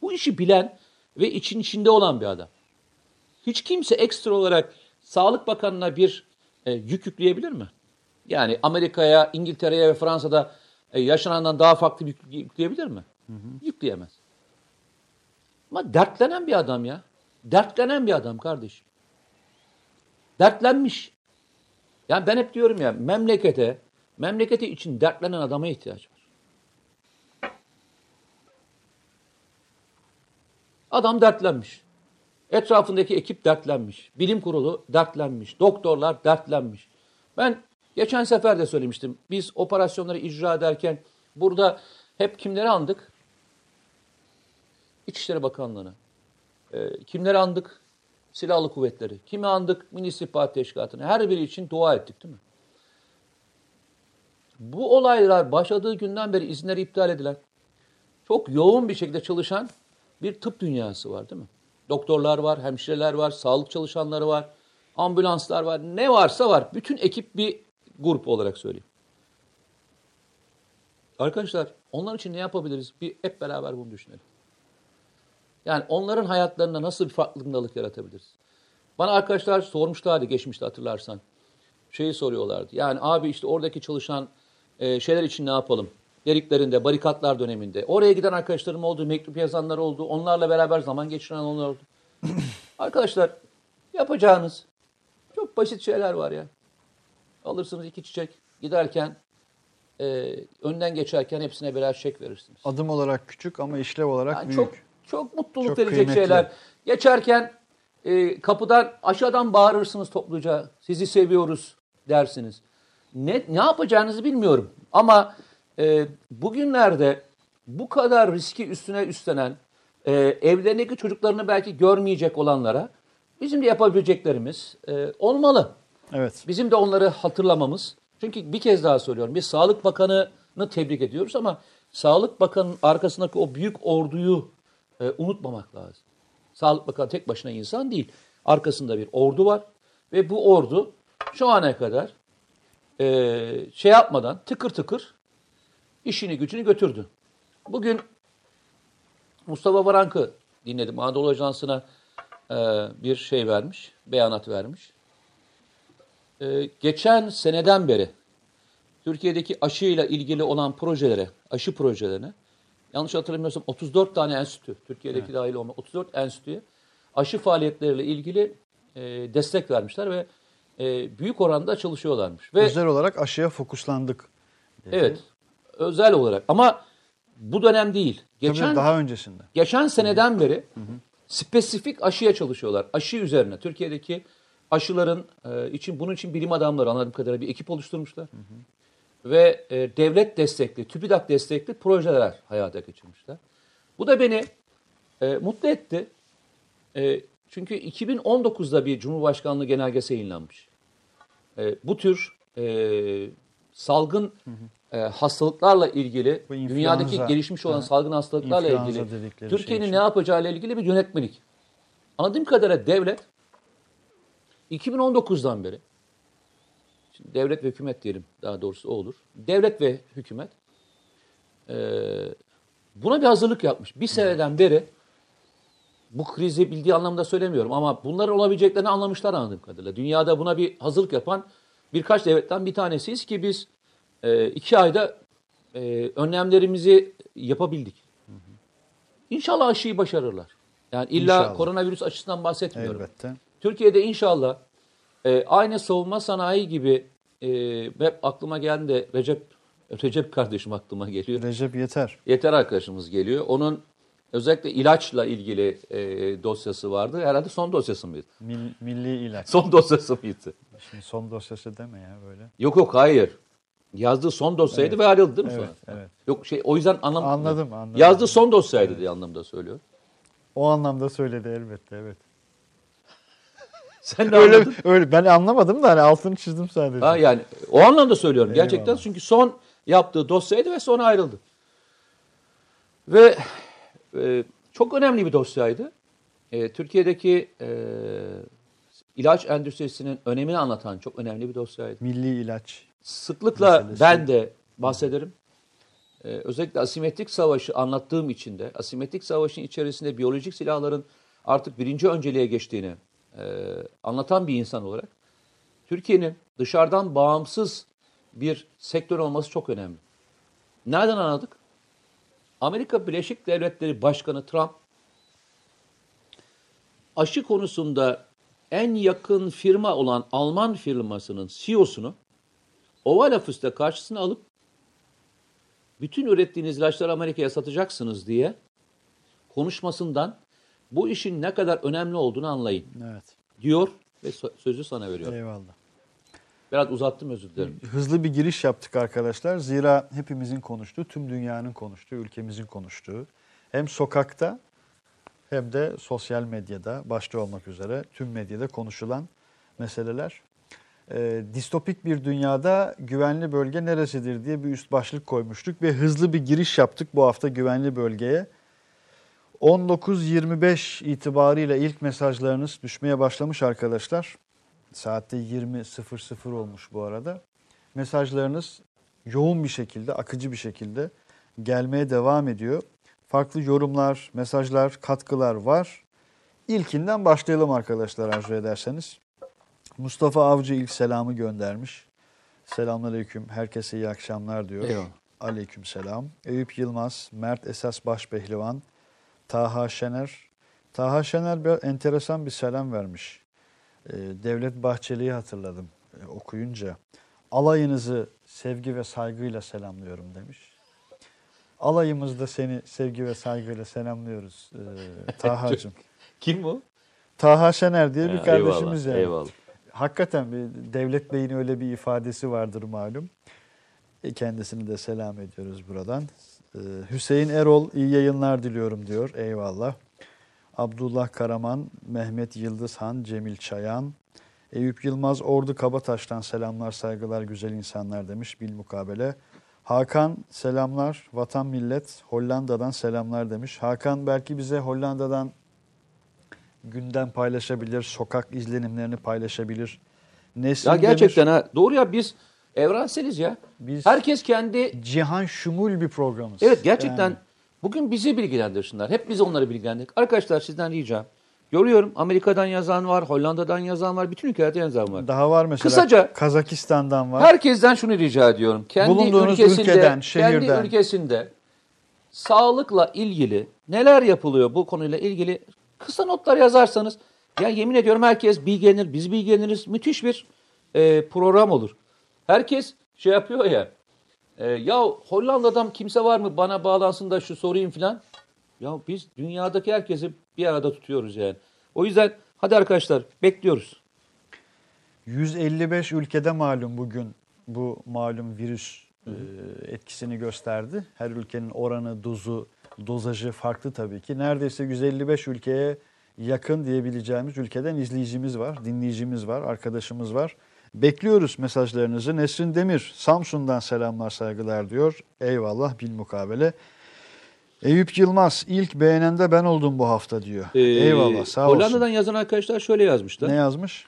Bu işi bilen ve için içinde olan bir adam. Hiç kimse ekstra olarak Sağlık Bakanı'na bir e, yük yükleyebilir mi? Yani Amerika'ya, İngiltere'ye ve Fransa'da e, yaşanandan daha farklı bir yük yükleyebilir mi? Yükleyemez. Ama dertlenen bir adam ya. Dertlenen bir adam kardeşim. Dertlenmiş. Yani ben hep diyorum ya memlekete, memleketi için dertlenen adama ihtiyaç var. Adam dertlenmiş. Etrafındaki ekip dertlenmiş. Bilim kurulu dertlenmiş. Doktorlar dertlenmiş. Ben geçen sefer de söylemiştim. Biz operasyonları icra ederken burada hep kimleri andık? İçişleri Bakanlığı'nı. Ee, kimleri andık? Silahlı kuvvetleri. Kimi andık? Milli İstihbarat Teşkilatı'nı. Her biri için dua ettik değil mi? Bu olaylar başladığı günden beri izinleri iptal edilen, çok yoğun bir şekilde çalışan bir tıp dünyası var değil mi? Doktorlar var, hemşireler var, sağlık çalışanları var, ambulanslar var. Ne varsa var. Bütün ekip bir grup olarak söyleyeyim. Arkadaşlar onlar için ne yapabiliriz? Bir hep beraber bunu düşünelim. Yani onların hayatlarında nasıl bir farkındalık yaratabiliriz? Bana arkadaşlar sormuşlardı geçmişte hatırlarsan. Şeyi soruyorlardı. Yani abi işte oradaki çalışan e, şeyler için ne yapalım? Dediklerinde, barikatlar döneminde. Oraya giden arkadaşlarım oldu, mektup yazanlar oldu. Onlarla beraber zaman geçiren onlar oldu. arkadaşlar yapacağınız çok basit şeyler var ya. Alırsınız iki çiçek. Giderken e, önden geçerken hepsine birer çiçek verirsiniz. Adım olarak küçük ama işlev olarak Yani büyük. çok çok mutluluk Çok verecek kıymetli. şeyler. Geçerken e, kapıdan aşağıdan bağırırsınız topluca. Sizi seviyoruz dersiniz. Ne ne yapacağınızı bilmiyorum. Ama e, bugünlerde bu kadar riski üstüne üstlenen e, evlerindeki çocuklarını belki görmeyecek olanlara bizim de yapabileceklerimiz e, olmalı. Evet. Bizim de onları hatırlamamız. Çünkü bir kez daha söylüyorum. Biz Sağlık Bakanı'nı tebrik ediyoruz ama Sağlık Bakanı'nın arkasındaki o büyük orduyu e, unutmamak lazım. Sağlık Bakanı tek başına insan değil. Arkasında bir ordu var ve bu ordu şu ana kadar e, şey yapmadan tıkır tıkır işini gücünü götürdü. Bugün Mustafa Varank'ı dinledim. Anadolu Ajansı'na e, bir şey vermiş, beyanat vermiş. E, geçen seneden beri Türkiye'deki aşıyla ilgili olan projelere, aşı projelerine, yanlış hatırlamıyorsam 34 tane enstitü, Türkiye'deki dahil olma 34 enstitüye aşı faaliyetleriyle ilgili e, destek vermişler ve e, büyük oranda çalışıyorlarmış. Ve Özel olarak aşıya fokuslandık. dedi. evet, özel olarak ama bu dönem değil. Tabii Geçen daha öncesinde. Geçen seneden beri spesifik aşıya çalışıyorlar. Aşı üzerine. Türkiye'deki aşıların e, için bunun için bilim adamları anladığım kadarıyla bir ekip oluşturmuşlar. Ve e, devlet destekli, TÜBİTAK destekli projeler hayata geçirmişler. Bu da beni e, mutlu etti. E, çünkü 2019'da bir Cumhurbaşkanlığı genelgesi yayınlanmış. E, bu tür e, salgın e, hastalıklarla ilgili, dünyadaki gelişmiş olan Ha. salgın hastalıklarla ilgili şey Türkiye'nin için. ne yapacağıyla ilgili bir yönetmelik. Anladığım kadarıyla devlet 2019'dan beri şimdi devlet ve hükümet diyelim daha doğrusu o olur. Devlet ve hükümet e, buna bir hazırlık yapmış. Bir seneden beri bu krizi bildiği anlamda söylemiyorum ama bunların olabileceklerini anlamışlar anladığım kadarıyla. Dünyada buna bir hazırlık yapan birkaç devletten bir tanesiyiz ki biz e, iki ayda e, önlemlerimizi yapabildik. İnşallah aşıyı başarırlar. Yani illa İnşallah. koronavirüs aşısından bahsetmiyorum. Elbette. Türkiye'de inşallah e, aynı savunma sanayi gibi e, ve aklıma geldi de Recep Recep kardeşim aklıma geliyor. Recep yeter. Yeter arkadaşımız geliyor. Onun özellikle ilaçla ilgili e, dosyası vardı. Herhalde son dosyası mıydı? Mil- milli ilaç. Son dosyası mıydı? Şimdi son dosyası deme ya böyle. Yok yok hayır. Yazdığı son dosyaydı Evet. ve ayrıldı değil mi Evet, sonra? evet. Yok şey o yüzden anlam Anladım, anladım. Yazdığı son dosyaydı diye anlamda söylüyor. O anlamda söyledi elbette evet. Sen de Öyle, anladın. öyle ben anlamadım da hani altını çizdim sadece. Ha yani o anlamda söylüyorum gerçekten Eyvallah. çünkü son yaptığı dosyaydı ve sonra ayrıldı. Ve e, çok önemli bir dosyaydı. E, Türkiye'deki e, ilaç endüstrisinin önemini anlatan çok önemli bir dosyaydı. Milli ilaç. Sıklıkla Meselesi. ben de bahsederim. Ee, özellikle asimetrik savaşı anlattığım için de asimetrik savaşın içerisinde biyolojik silahların artık birinci önceliğe geçtiğini e, anlatan bir insan olarak Türkiye'nin dışarıdan bağımsız bir sektör olması çok önemli. Nereden anladık? Amerika Birleşik Devletleri Başkanı Trump aşı konusunda en yakın firma olan Alman firmasının CEO'sunu Oval Ofis'te karşısına alıp bütün ürettiğiniz ilaçları Amerika'ya satacaksınız diye konuşmasından bu işin ne kadar önemli olduğunu anlayın Evet. diyor ve sözü sana veriyorum. Eyvallah. Biraz uzattım özür dilerim. Hızlı bir giriş yaptık arkadaşlar. Zira hepimizin konuştuğu, tüm dünyanın konuştuğu, ülkemizin konuştuğu hem sokakta hem de sosyal medyada başta olmak üzere tüm medyada konuşulan meseleler. Ee, distopik bir dünyada güvenli bölge neresidir diye bir üst başlık koymuştuk ve hızlı bir giriş yaptık bu hafta güvenli bölgeye. 19.25 itibariyle ilk mesajlarınız düşmeye başlamış arkadaşlar. Saatte 20.00 olmuş bu arada. Mesajlarınız yoğun bir şekilde, akıcı bir şekilde gelmeye devam ediyor. Farklı yorumlar, mesajlar, katkılar var. İlkinden başlayalım arkadaşlar arzu ederseniz. Mustafa Avcı ilk selamı göndermiş. Selamünaleyküm, herkese iyi akşamlar diyor. Eyvallah. Aleyküm selam. Eyüp Yılmaz, Mert Esas Başpehlivan, Taha Şener. Taha Şener bir enteresan bir selam vermiş. Ee, Devlet Bahçeli'yi hatırladım e, okuyunca. Alayınızı sevgi ve saygıyla selamlıyorum demiş. Alayımızda seni sevgi ve saygıyla selamlıyoruz e, Taha'cığım. Kim bu? Taha Şener diye bir Ha, kardeşimiz eyvallah, yani. eyvallah. Hakikaten bir Devlet Bey'in öyle bir ifadesi vardır malum. E, Kendisini de selam ediyoruz buradan. Ee, Hüseyin Erol iyi yayınlar diliyorum diyor. Eyvallah. Abdullah Karaman, Mehmet Yıldızhan, Cemil Çayan, Eyüp Yılmaz Ordu Kabataş'tan selamlar, saygılar, güzel insanlar demiş bilmukabele. Hakan selamlar. Vatan millet Hollanda'dan selamlar demiş. Hakan belki bize Hollanda'dan gündem paylaşabilir, sokak izlenimlerini paylaşabilir. Nesrin Ya gerçekten Demir, ha. Doğru ya biz evrenseliz ya. Biz- Herkes kendi cihan şumul bir programız. Evet gerçekten Yani bugün bizi bilgilendirsinler. Hep biz onları bilgilendirdik. Arkadaşlar sizden ricam. Görüyorum Amerika'dan yazan var, Hollanda'dan yazan var, bütün ülkelerden yazan var. daha var mesela Kısaca- Kazakistan'dan var. Herkesten şunu rica ediyorum. Kendi Bulunduğunuz ülkesinde, ülkeden, şehirden. kendi ülkesinde sağlıkla ilgili neler yapılıyor bu konuyla ilgili kısa notlar yazarsanız ya yemin ediyorum herkes bilgilenir, biz bilgileniriz. Müthiş bir e, program olur. Herkes şey yapıyor ya. e, ya Hollanda'dan kimse var mı bana bağlansın da şu sorayım filan. Ya biz dünyadaki herkesi bir arada tutuyoruz yani. O yüzden hadi arkadaşlar bekliyoruz. 155 ülkede malum bugün bu malum virüs e, etkisini gösterdi. Her ülkenin oranı, dozu, dozajı farklı tabii ki. Neredeyse 155 ülkeye yakın diyebileceğimiz ülkeden izleyicimiz var, dinleyicimiz var, arkadaşımız var. Bekliyoruz mesajlarınızı. Nesrin Demir, Samsun'dan selamlar, saygılar diyor. Eyvallah, bilmukabele. Eyüp Yılmaz, ilk beğenende ben oldum bu hafta diyor. Ee, Eyvallah, sağ olsun. Hollanda'dan yazan arkadaşlar şöyle yazmışlar. Ne yazmış?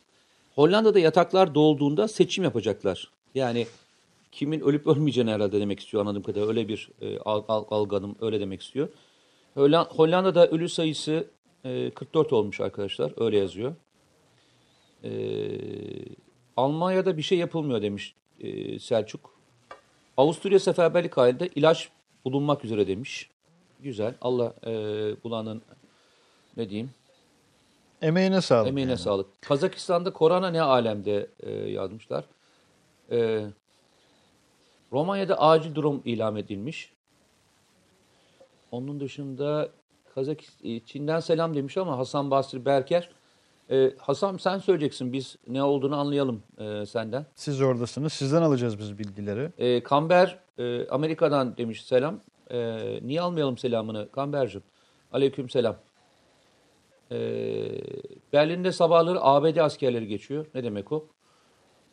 Hollanda'da yataklar dolduğunda seçim yapacaklar. Yani kimin ölüp ölmeyeceğini herhalde demek istiyor anladığım kadarıyla. Öyle bir e, al, al, algıladım öyle demek istiyor. Holla- Hollanda'da ölü sayısı e, 44 olmuş arkadaşlar. Öyle yazıyor. E, Almanya'da bir şey yapılmıyor demiş e, Selçuk. Avusturya seferberlik halinde ilaç bulunmak üzere demiş. Güzel. Allah e, bulanın ne diyeyim Emeğine sağlık. Emeğine yani. sağlık. Kazakistan'da korona ne alemde e, yazmışlar. E, Romanya'da acil durum ilan edilmiş. Onun dışında Kazak e, Çin'den selam demiş ama Hasan Basri Berker. E, Hasan sen söyleyeceksin biz ne olduğunu anlayalım e, senden. Siz oradasınız. Sizden alacağız biz bilgileri. E, Kamber e, Amerika'dan demiş selam. E, niye almayalım selamını Kamber'cim? Aleyküm selam. E, Berlin'de sabahları ABD askerleri geçiyor. Ne demek o?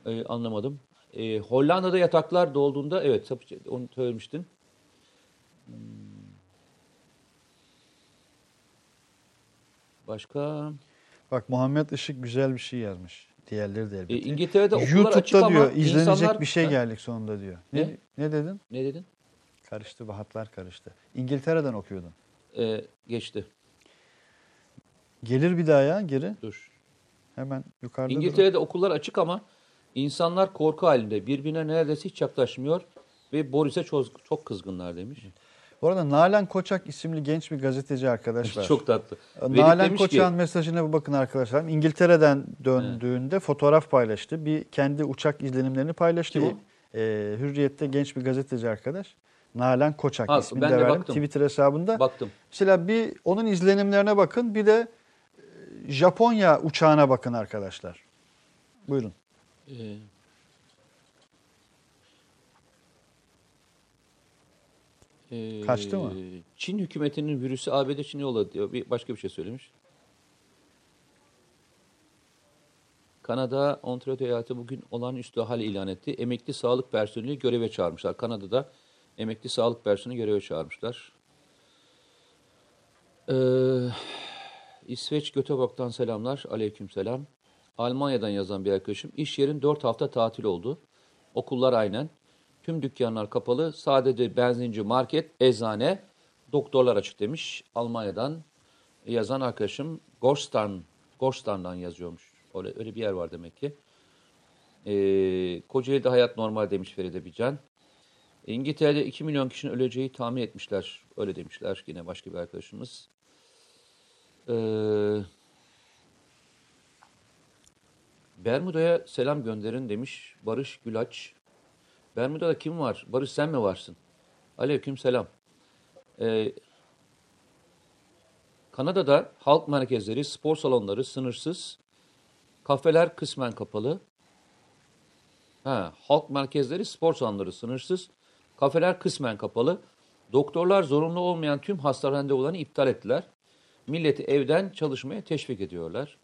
E, anlamadım. E, Hollanda'da yataklar dolduğunda evet onu söylemiştin. Hmm. Başka? Bak Muhammed Işık güzel bir şey yazmış. Diğerleri de E, elbette. İngiltere'de okullar açık YouTube'da ama diyor izlenecek insanlar... bir şey geldik sonunda diyor. Ne, Ne? ne dedin? Ne dedin? Karıştı bahatlar karıştı. İngiltere'den okuyordun. E, geçti. Gelir bir daha ya geri. Dur. Hemen yukarıda. dur. İngiltere'de okullar açık ama insanlar korku halinde. Birbirine neredeyse hiç yaklaşmıyor ve Boris'e çok, çok kızgınlar demiş. Bu arada Nalan Koçak isimli genç bir gazeteci arkadaş var. çok tatlı. Nalan demiş ki- Koçak'ın mesajına bir bakın arkadaşlar. İngiltere'den döndüğünde fotoğraf paylaştı. Bir kendi uçak izlenimlerini paylaştı. Kim o? Ee, Hürriyet'te genç bir gazeteci arkadaş. Nalan Koçak Ha, ismini ben de de verdim baktım. Twitter hesabında. Baktım. Mesela bir onun izlenimlerine bakın bir de e, Japonya uçağına bakın arkadaşlar. Buyurun. Ee, ee, Kaçtı mı? Çin hükümetinin virüsü ABD Çin'e yolladı diyor. Bir, başka bir şey söylemiş. Kanada, Ontario eyaleti bugün olağanüstü hal ilan etti. Emekli sağlık personeli göreve çağırmışlar. Kanada'da emekli sağlık personeli göreve çağırmışlar. Ee, İsveç Göteborg'dan selamlar. Aleyküm selam. Almanya'dan yazan bir arkadaşım. İş yerin 4 hafta tatil oldu. Okullar aynen. Tüm dükkanlar kapalı. Sadece benzinci, market, eczane, doktorlar açık demiş. Almanya'dan yazan arkadaşım Gorstan, Gorstan'dan yazıyormuş. Öyle, öyle bir yer var demek ki. Ee, Kocaeli'de hayat normal demiş Feride Bican. İngiltere'de 2 milyon kişinin öleceği tahmin etmişler. Öyle demişler yine başka bir arkadaşımız. Ee, Bermuda'ya selam gönderin demiş Barış Gülaç. Bermuda'da kim var? Barış sen mi varsın? Aleyküm selam. Ee, Kanada'da halk merkezleri, spor salonları sınırsız. Kafeler kısmen kapalı. Ha, halk merkezleri, spor salonları sınırsız. Kafeler kısmen kapalı. Doktorlar zorunlu olmayan tüm hasta randevularını iptal ettiler. Milleti evden çalışmaya teşvik ediyorlar.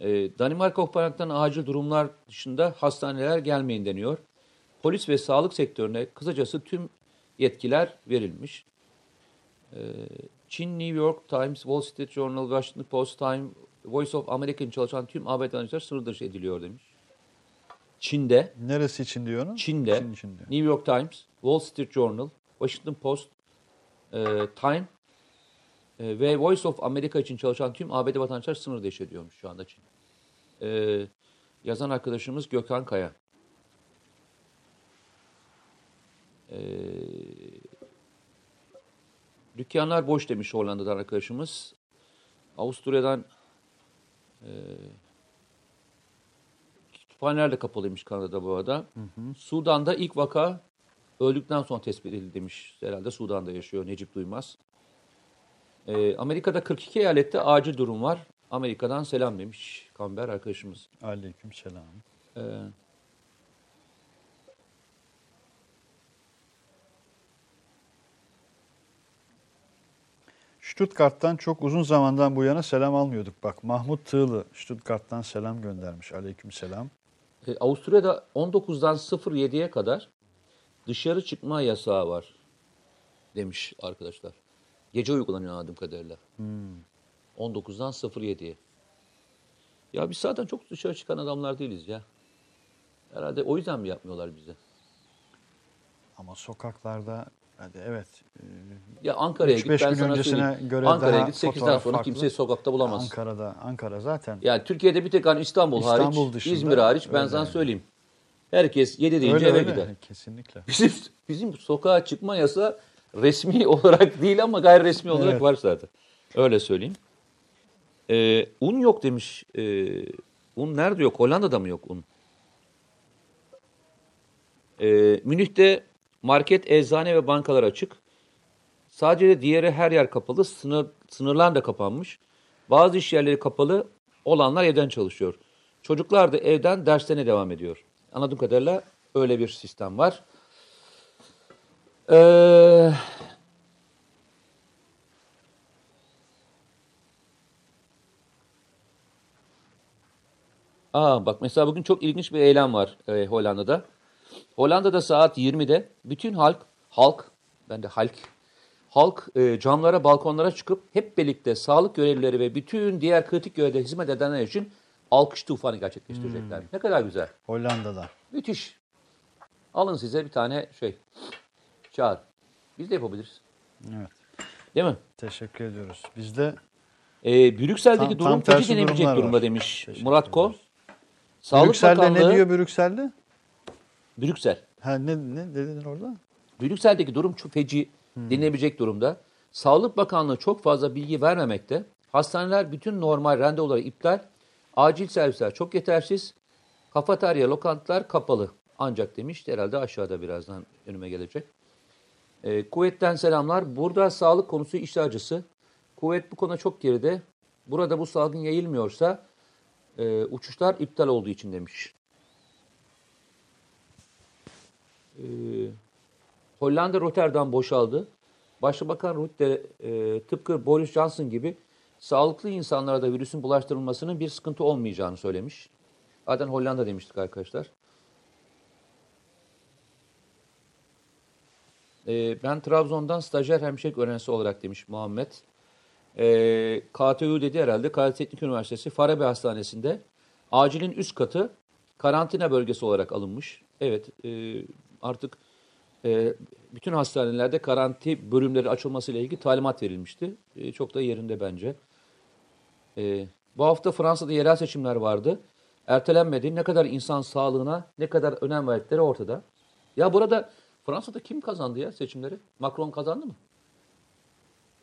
Ee, Danimarka Kopenhag'dan acil durumlar dışında hastaneler gelmeyin deniyor. polis ve sağlık sektörüne kısacası tüm yetkiler verilmiş. Ee, Çin, New York Times, Wall Street Journal, Washington Post, Time, Voice of America'nın çalışan tüm ABD vatandaşlar sınır dışı ediliyor demiş. Çin'de, Neresi için diyor onu? Çin'de, Çin. New York Times, Wall Street Journal, Washington Post, e, Time e, ve Voice of America için çalışan tüm ABD vatandaşlar sınır dışı ediyormuş şu anda Çin. E, yazan arkadaşımız Gökhan Kaya. E, dükkanlar boş demiş Hollanda'dan arkadaşımız. Avusturya'dan e, kütüphaneler de kapalıymış Kanada'da bu arada. Sudan'da ilk vaka öldükten sonra tespit edildi demiş. Herhalde Sudan'da yaşıyor Necip Duymaz. Ee, Amerika'da 42 eyalette acil durum var. Amerika'dan selam demiş Kamber arkadaşımız. Aleyküm selam. Ee, Stuttgart'tan çok uzun zamandan bu yana selam almıyorduk. Bak Mahmut Tığlı Stuttgart'tan selam göndermiş. Aleyküm selam. e, Avusturya'da 19'dan 07'ye kadar dışarı çıkma yasağı var demiş arkadaşlar. Gece uygulanıyor anladığım kadarıyla. 19'dan 07'ye. Ya biz zaten çok dışarı çıkan adamlar değiliz ya. Herhalde o yüzden mi yapmıyorlar bize? Ama sokaklarda hadi evet. e, Ya Ankara'ya git ben gün sana söyleyeyim. göre Ankara'ya git 8'den fotoğraf sonra farklı. kimseyi sokakta bulamaz. Ankara'da Ankara zaten. Yani Türkiye'de bir tek hani İstanbul, İstanbul hariç, dışında İzmir hariç ben öyle sana söyleyeyim. Herkes 7 deyince öyle eve öyle. gider. Kesinlikle. Bizim bizim sokağa çıkma yasa resmi olarak değil ama gayri resmi olarak Evet. var zaten. Öyle söyleyeyim. Ee, un yok demiş. Ee, un nerede yok? Hollanda'da mı yok un? Ee, Münih'te market, eczane ve bankalar açık. Sadece diğeri her yer kapalı. Sınır, sınırlar da kapanmış. Bazı iş yerleri kapalı. Olanlar evden çalışıyor. Çocuklar da evden derslerine devam ediyor. Anladığım kadarıyla öyle bir sistem var. Ee, aa, bak mesela bugün çok ilginç bir eylem var e, Hollanda'da. Hollanda'da saat 20'de bütün halk, halk, ben de halk, halk e, camlara, balkonlara çıkıp hep birlikte sağlık görevlileri ve bütün diğer kritik görevde hizmet edenler için alkış tufanı gerçekleştirecekler. Ne kadar güzel. Hollanda'da. Müthiş. Alın size bir tane şey. Çağır. Biz de yapabiliriz. Evet. Değil mi? Teşekkür ediyoruz. Bizde Ee, Brüksel'deki Tam- durum tam durumlar durumda var. demiş Teşekkür Murat Kol. Sağlık Brüksel'de Bakanlığı, ne diyor Brüksel'de? Brüksel. Ha ne ne dedin orada? Brüksel'deki durum çok feci denilebilecek durumda. Sağlık Bakanlığı çok fazla bilgi vermemekte. Hastaneler bütün normal randevuları iptal. Acil servisler çok yetersiz. Kafeterya, lokantalar kapalı. Ancak demiş herhalde aşağıda birazdan önüme gelecek. Ee, kuvvetten selamlar. Burada sağlık konusu iş acısı. Kuvvet bu konuda çok geride. Burada bu salgın yayılmıyorsa e, uçuşlar iptal olduğu için demiş. Ee, Hollanda Rotterdam boşaldı. Başbakan Rutte e, tıpkı Boris Johnson gibi sağlıklı insanlara da virüsün bulaştırılmasının bir sıkıntı olmayacağını söylemiş. Zaten Hollanda demiştik arkadaşlar. E, ben Trabzon'dan stajyer hemşirelik öğrencisi olarak demiş Muhammed. E, KTÜ dedi herhalde. Karadeniz Teknik Üniversitesi Farabi Hastanesi'nde acilin üst katı karantina bölgesi olarak alınmış. Evet e, artık e, bütün hastanelerde karanti bölümleri açılmasıyla ilgili talimat verilmişti. E, çok da yerinde bence. E, bu hafta Fransa'da yerel seçimler vardı. Ertelenmedi. Ne kadar insan sağlığına ne kadar önem verdikleri ortada. Ya burada Fransa'da kim kazandı ya seçimleri? Macron kazandı mı?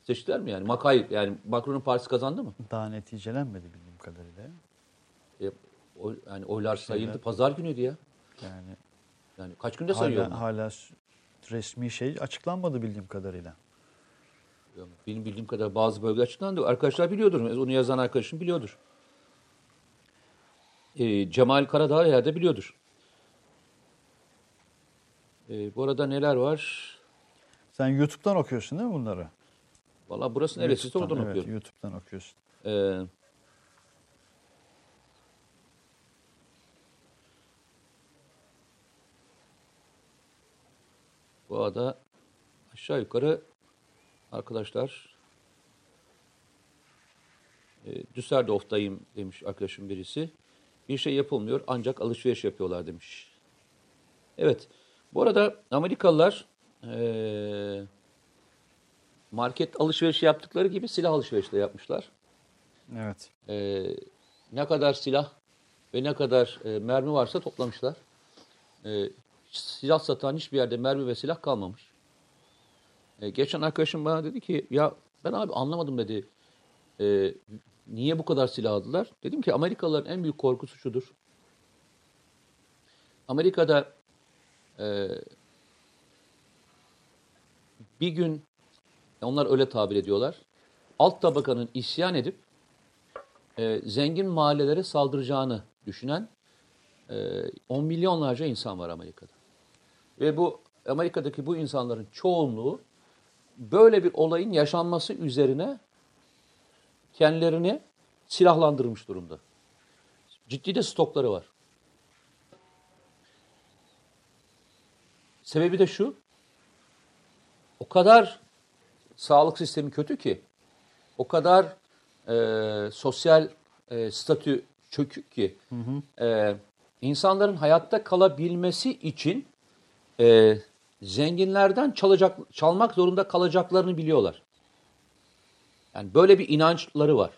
Seçtiler mi yani? Makay yani Macron'un partisi kazandı mı? Daha neticelenmedi bildiğim kadarıyla. E, oy, yani oylar sayıldı. Şeyler- Pazar günüydü ya. Yani Yani kaç günde sayıyor hala, hala resmi şey açıklanmadı bildiğim kadarıyla. Benim bildiğim kadar bazı bölge açıklandı. Arkadaşlar biliyordur. Onu yazan arkadaşım biliyordur. Ee, Cemal Karadağ yerde biliyordur. Ee, bu arada neler var? Sen YouTube'dan okuyorsun değil mi bunları? Valla burası neresi? Oradan evet, okuyorum. YouTube'dan okuyorsun. Ee, Fuat'a aşağı yukarı arkadaşlar e, Düsseldorf'tayım demiş arkadaşım birisi. Bir şey yapılmıyor ancak alışveriş yapıyorlar demiş. Evet. Bu arada Amerikalılar market alışverişi yaptıkları gibi silah alışverişi de yapmışlar. Evet. Ne kadar silah ve ne kadar e, mermi varsa toplamışlar. Silah satan hiçbir yerde mermi ve silah kalmamış. Geçen arkadaşım bana dedi ki ya ben abi anlamadım dedi. Niye bu kadar silah aldılar? Dedim ki Amerikalıların en büyük korkusu şudur. Amerika'da e, bir gün onlar öyle tabir ediyorlar. Alt tabakanın isyan edip e, zengin mahallelere saldıracağını düşünen e, on milyonlarca insan var Amerika'da. Ve bu Amerika'daki bu insanların çoğunluğu böyle bir olayın yaşanması üzerine kendilerini silahlandırmış durumda. Ciddi de stokları var. Sebebi de şu, o kadar sağlık sistemi kötü ki, o kadar e, sosyal e, statü çökük ki, E, insanların hayatta kalabilmesi için e, zenginlerden çalacak, çalmak zorunda kalacaklarını biliyorlar. Yani böyle bir inançları var.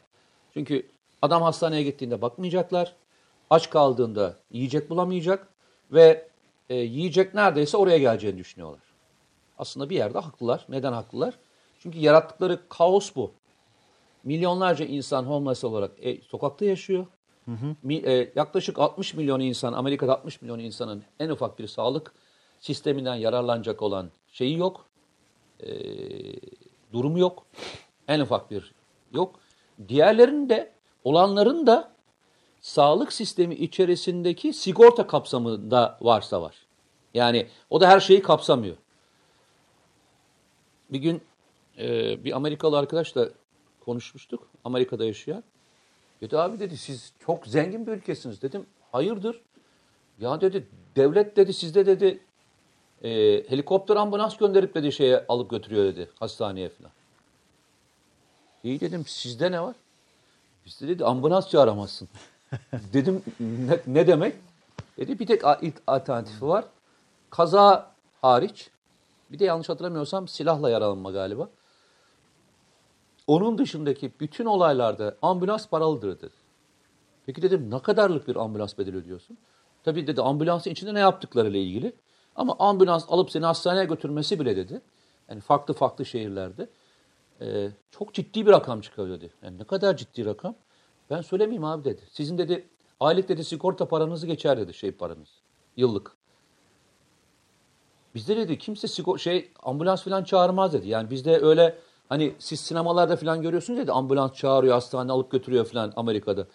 Çünkü adam hastaneye gittiğinde bakmayacaklar, aç kaldığında yiyecek bulamayacak ve e, yiyecek neredeyse oraya geleceğini düşünüyorlar. Aslında bir yerde haklılar. Neden haklılar? Çünkü yarattıkları kaos bu. Milyonlarca insan homeless olarak e, sokakta yaşıyor. Mi, e, yaklaşık 60 milyon insan, Amerika'da 60 milyon insanın en ufak bir sağlık sisteminden yararlanacak olan şeyi yok. E, durumu yok. En ufak bir yok. Diğerlerinin de olanların da sağlık sistemi içerisindeki sigorta kapsamında varsa var. Yani o da her şeyi kapsamıyor. Bir gün e, bir Amerikalı arkadaşla konuşmuştuk. Amerika'da yaşayan. Dedi abi dedi siz çok zengin bir ülkesiniz. Dedim hayırdır? Ya dedi devlet dedi sizde dedi e, helikopter ambulans gönderip dedi şeye alıp götürüyor dedi hastaneye falan. İyi dedim sizde ne var? Bizde dedi ambulans çağıramazsın. dedim ne, ne demek? Dedi bir tek alternatifi var. Kaza hariç. Bir de yanlış hatırlamıyorsam silahla yaralanma galiba. Onun dışındaki bütün olaylarda ambulans paralıdır dedi. Peki dedim ne kadarlık bir ambulans bedeli ödüyorsun? Tabii dedi ambulansın içinde ne yaptıklarıyla ilgili. Ama ambulans alıp seni hastaneye götürmesi bile dedi. Yani farklı farklı şehirlerde. E, çok ciddi bir rakam çıkıyor dedi. Yani ne kadar ciddi rakam? Ben söylemeyeyim abi dedi. Sizin dedi aylık dedi sigorta paranızı geçer dedi şey paranız. Yıllık. Bizde dedi kimse sigor şey ambulans falan çağırmaz dedi. Yani bizde öyle hani siz sinemalarda falan görüyorsunuz dedi ambulans çağırıyor hastane alıp götürüyor falan Amerika'da.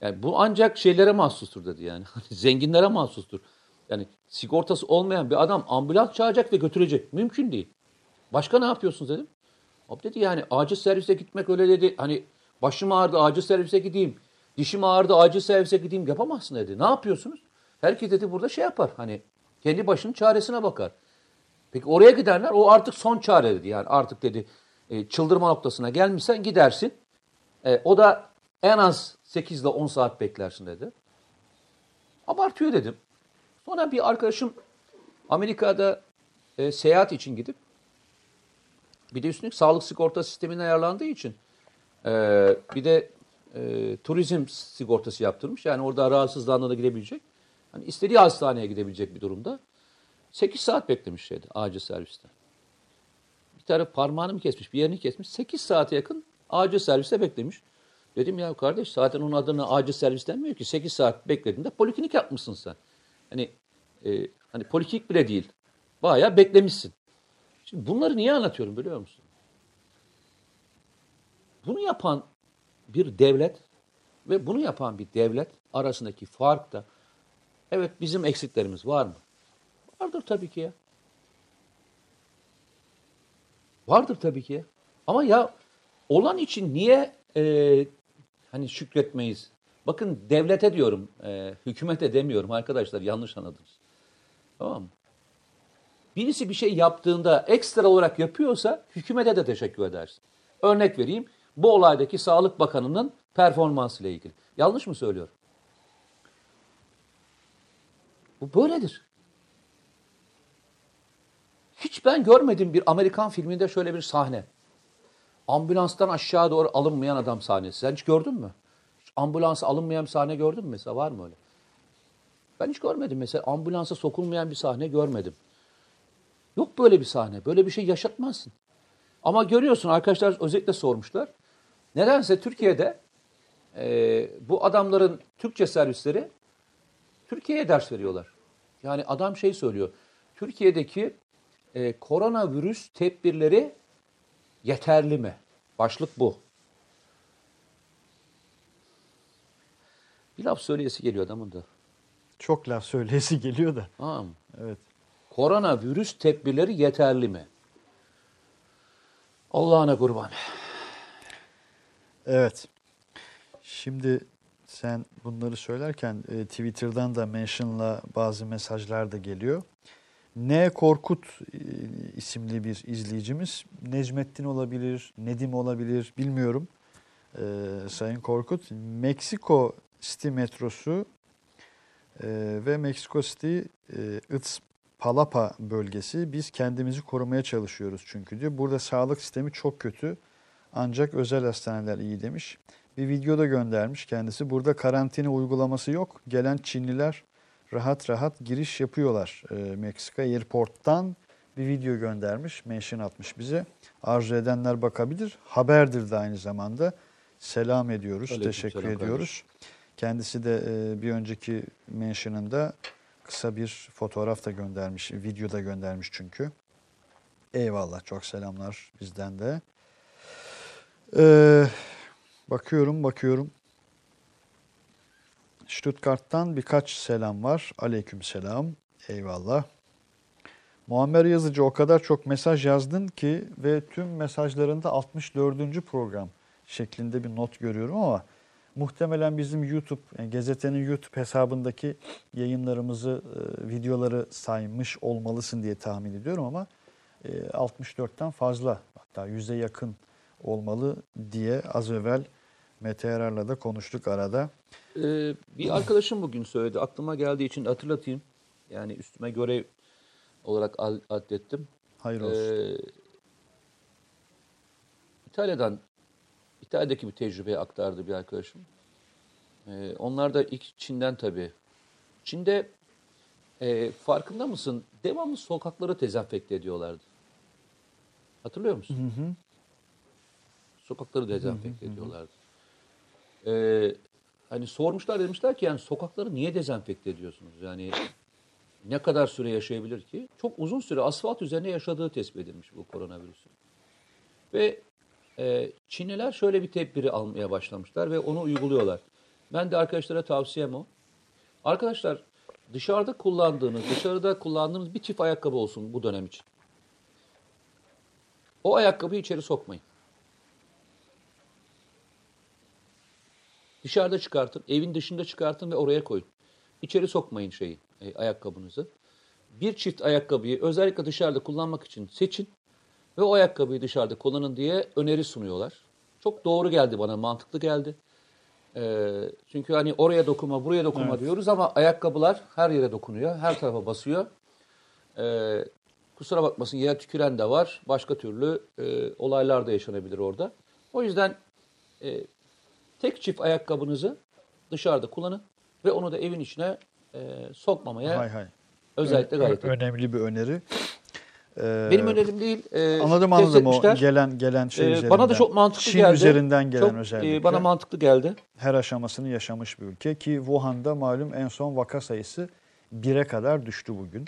Yani bu ancak şeylere mahsustur dedi yani. Zenginlere mahsustur. Yani sigortası olmayan bir adam ambulans çağıracak ve götürecek. Mümkün değil. Başka ne yapıyorsunuz dedim. Abi dedi yani acil servise gitmek öyle dedi. Hani başım ağrıdı acil servise gideyim. Dişim ağrıdı acil servise gideyim yapamazsın dedi. Ne yapıyorsunuz? Herkes dedi burada şey yapar. Hani kendi başının çaresine bakar. Peki oraya giderler o artık son çare dedi. Yani artık dedi e, çıldırma noktasına gelmişsen gidersin. E, o da en az 8 ile 10 saat beklersin dedi. Abartıyor dedim. Sonra bir arkadaşım Amerika'da e, seyahat için gidip bir de üstüne sağlık sigorta sistemine ayarlandığı için e, bir de e, turizm sigortası yaptırmış. Yani orada rahatsızlandığında da gidebilecek. Hani istediği hastaneye gidebilecek bir durumda. 8 saat beklemiş şeydi acil serviste. Bir taraf parmağını mı kesmiş, bir yerini kesmiş. 8 saate yakın acil serviste beklemiş. Dedim ya kardeş zaten onun adına acil servis denmiyor ki. 8 saat beklediğinde poliklinik yapmışsın sen. Hani e, hani poliklinik bile değil. Bayağı beklemişsin. Şimdi bunları niye anlatıyorum biliyor musun? Bunu yapan bir devlet ve bunu yapan bir devlet arasındaki fark da evet bizim eksiklerimiz var mı? Vardır tabii ki ya. Vardır tabii ki. Ama ya olan için niye e, hani şükretmeyiz? Bakın devlete diyorum, e, hükümete demiyorum arkadaşlar yanlış anladınız. Tamam mı? birisi bir şey yaptığında ekstra olarak yapıyorsa hükümete de teşekkür edersin. Örnek vereyim. Bu olaydaki Sağlık Bakanı'nın performansıyla ilgili. Yanlış mı söylüyorum? Bu böyledir. Hiç ben görmedim bir Amerikan filminde şöyle bir sahne. Ambulanstan aşağı doğru alınmayan adam sahnesi. Sen hiç gördün mü? Hiç ambulansa alınmayan bir sahne gördün mü mesela? Var mı öyle? Ben hiç görmedim mesela. Ambulansa sokulmayan bir sahne görmedim. Yok böyle bir sahne. Böyle bir şey yaşatmazsın. Ama görüyorsun arkadaşlar özellikle sormuşlar. Nedense Türkiye'de e, bu adamların Türkçe servisleri Türkiye'ye ders veriyorlar. Yani adam şey söylüyor. Türkiye'deki e, koronavirüs tedbirleri yeterli mi? Başlık bu. Bir laf söyleyesi geliyor adamın da. Çok laf söyleyesi geliyor da. Tamam? Evet. Koronavirüs tedbirleri yeterli mi? Allah'ına kurban. Evet. Şimdi sen bunları söylerken e, Twitter'dan da mention'la bazı mesajlar da geliyor. N. Korkut e, isimli bir izleyicimiz. Necmettin olabilir, Nedim olabilir bilmiyorum. E, Sayın Korkut. Meksiko City metrosu e, ve Meksiko City e, Palapa bölgesi. Biz kendimizi korumaya çalışıyoruz çünkü diyor. Burada sağlık sistemi çok kötü. Ancak özel hastaneler iyi demiş. Bir video da göndermiş kendisi. Burada karantina uygulaması yok. Gelen Çinliler rahat rahat giriş yapıyorlar e, Meksika Airport'tan bir video göndermiş. Mention atmış bize. Arzu edenler bakabilir. Haberdir de aynı zamanda. Selam ediyoruz. Aleyküm teşekkür selam ediyoruz. Kendisi de e, bir önceki mention'ında kısa bir fotoğraf da göndermiş. Video da göndermiş çünkü. Eyvallah. Çok selamlar bizden de. Ee, bakıyorum bakıyorum. Stuttgart'tan birkaç selam var. Aleyküm selam. Eyvallah. Muammer Yazıcı o kadar çok mesaj yazdın ki ve tüm mesajlarında 64. program şeklinde bir not görüyorum ama muhtemelen bizim YouTube, yani gazetenin YouTube hesabındaki yayınlarımızı, e, videoları saymış olmalısın diye tahmin ediyorum ama e, 64'ten fazla hatta 100'e yakın olmalı diye az evvel Mete Erar'la da konuştuk arada. Ee, bir arkadaşım bugün söyledi. Aklıma geldiği için hatırlatayım. Yani üstüme görev olarak addettim. Hayır olsun. Ee, İtalya'dan, İtalya'daki bir tecrübeyi aktardı bir arkadaşım. Ee, onlar da ilk Çin'den tabii. Çin'de e, farkında mısın? Devamlı sokakları dezenfekte ediyorlardı. Hatırlıyor musun? Hı hı. Sokakları dezenfekte ediyorlardı. Ee, hani sormuşlar demişler ki yani sokakları niye dezenfekte ediyorsunuz? Yani ne kadar süre yaşayabilir ki? Çok uzun süre asfalt üzerine yaşadığı tespit edilmiş bu koronavirüsün. Ve e, Çinliler şöyle bir tedbiri almaya başlamışlar ve onu uyguluyorlar. Ben de arkadaşlara tavsiyem o. Arkadaşlar dışarıda kullandığınız, dışarıda kullandığınız bir çift ayakkabı olsun bu dönem için. O ayakkabıyı içeri sokmayın. Dışarıda çıkartın, evin dışında çıkartın ve oraya koyun. İçeri sokmayın şeyi, e, ayakkabınızı. Bir çift ayakkabıyı özellikle dışarıda kullanmak için seçin ve o ayakkabıyı dışarıda kullanın diye öneri sunuyorlar. Çok doğru geldi bana, mantıklı geldi. E, çünkü hani oraya dokunma, buraya dokunma Evet. diyoruz ama ayakkabılar her yere dokunuyor, her tarafa basıyor. E, kusura bakmasın yere tüküren de var. Başka türlü e, olaylar da yaşanabilir orada. O yüzden e, tek çift ayakkabınızı dışarıda kullanın ve onu da evin içine e, sokmamaya Hay hay. özellikle gayret edin. Önemli bir öneri. Ee, Benim önerim değil. E, Anladım anladım o gelen gelen şey üzerinden. bana da çok mantıklı Çin geldi. üzerinden gelen Çok, e, özellikle. bana mantıklı geldi. her aşamasını yaşamış bir ülke ki Wuhan'da malum en son vaka sayısı 1'e kadar düştü bugün.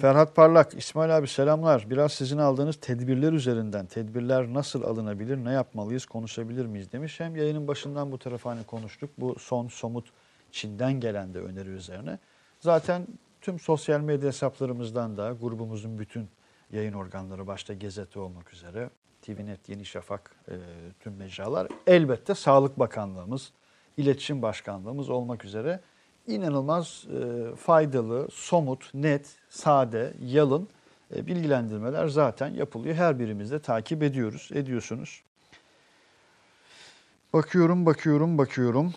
Ferhat Parlak, İsmail abi selamlar. Biraz sizin aldığınız tedbirler üzerinden, tedbirler nasıl alınabilir, ne yapmalıyız, konuşabilir miyiz demiş. Hem yayının başından bu tarafa hani konuştuk. Bu son somut Çin'den gelen de öneri üzerine. Zaten tüm sosyal medya hesaplarımızdan da grubumuzun bütün yayın organları başta Gezete olmak üzere TVNet, Yeni Şafak, e, tüm mecralar elbette Sağlık Bakanlığımız, İletişim Başkanlığımız olmak üzere inanılmaz e, faydalı, somut, net, sade, yalın e, bilgilendirmeler zaten yapılıyor. Her birimiz de takip ediyoruz, ediyorsunuz. Bakıyorum, bakıyorum, bakıyorum.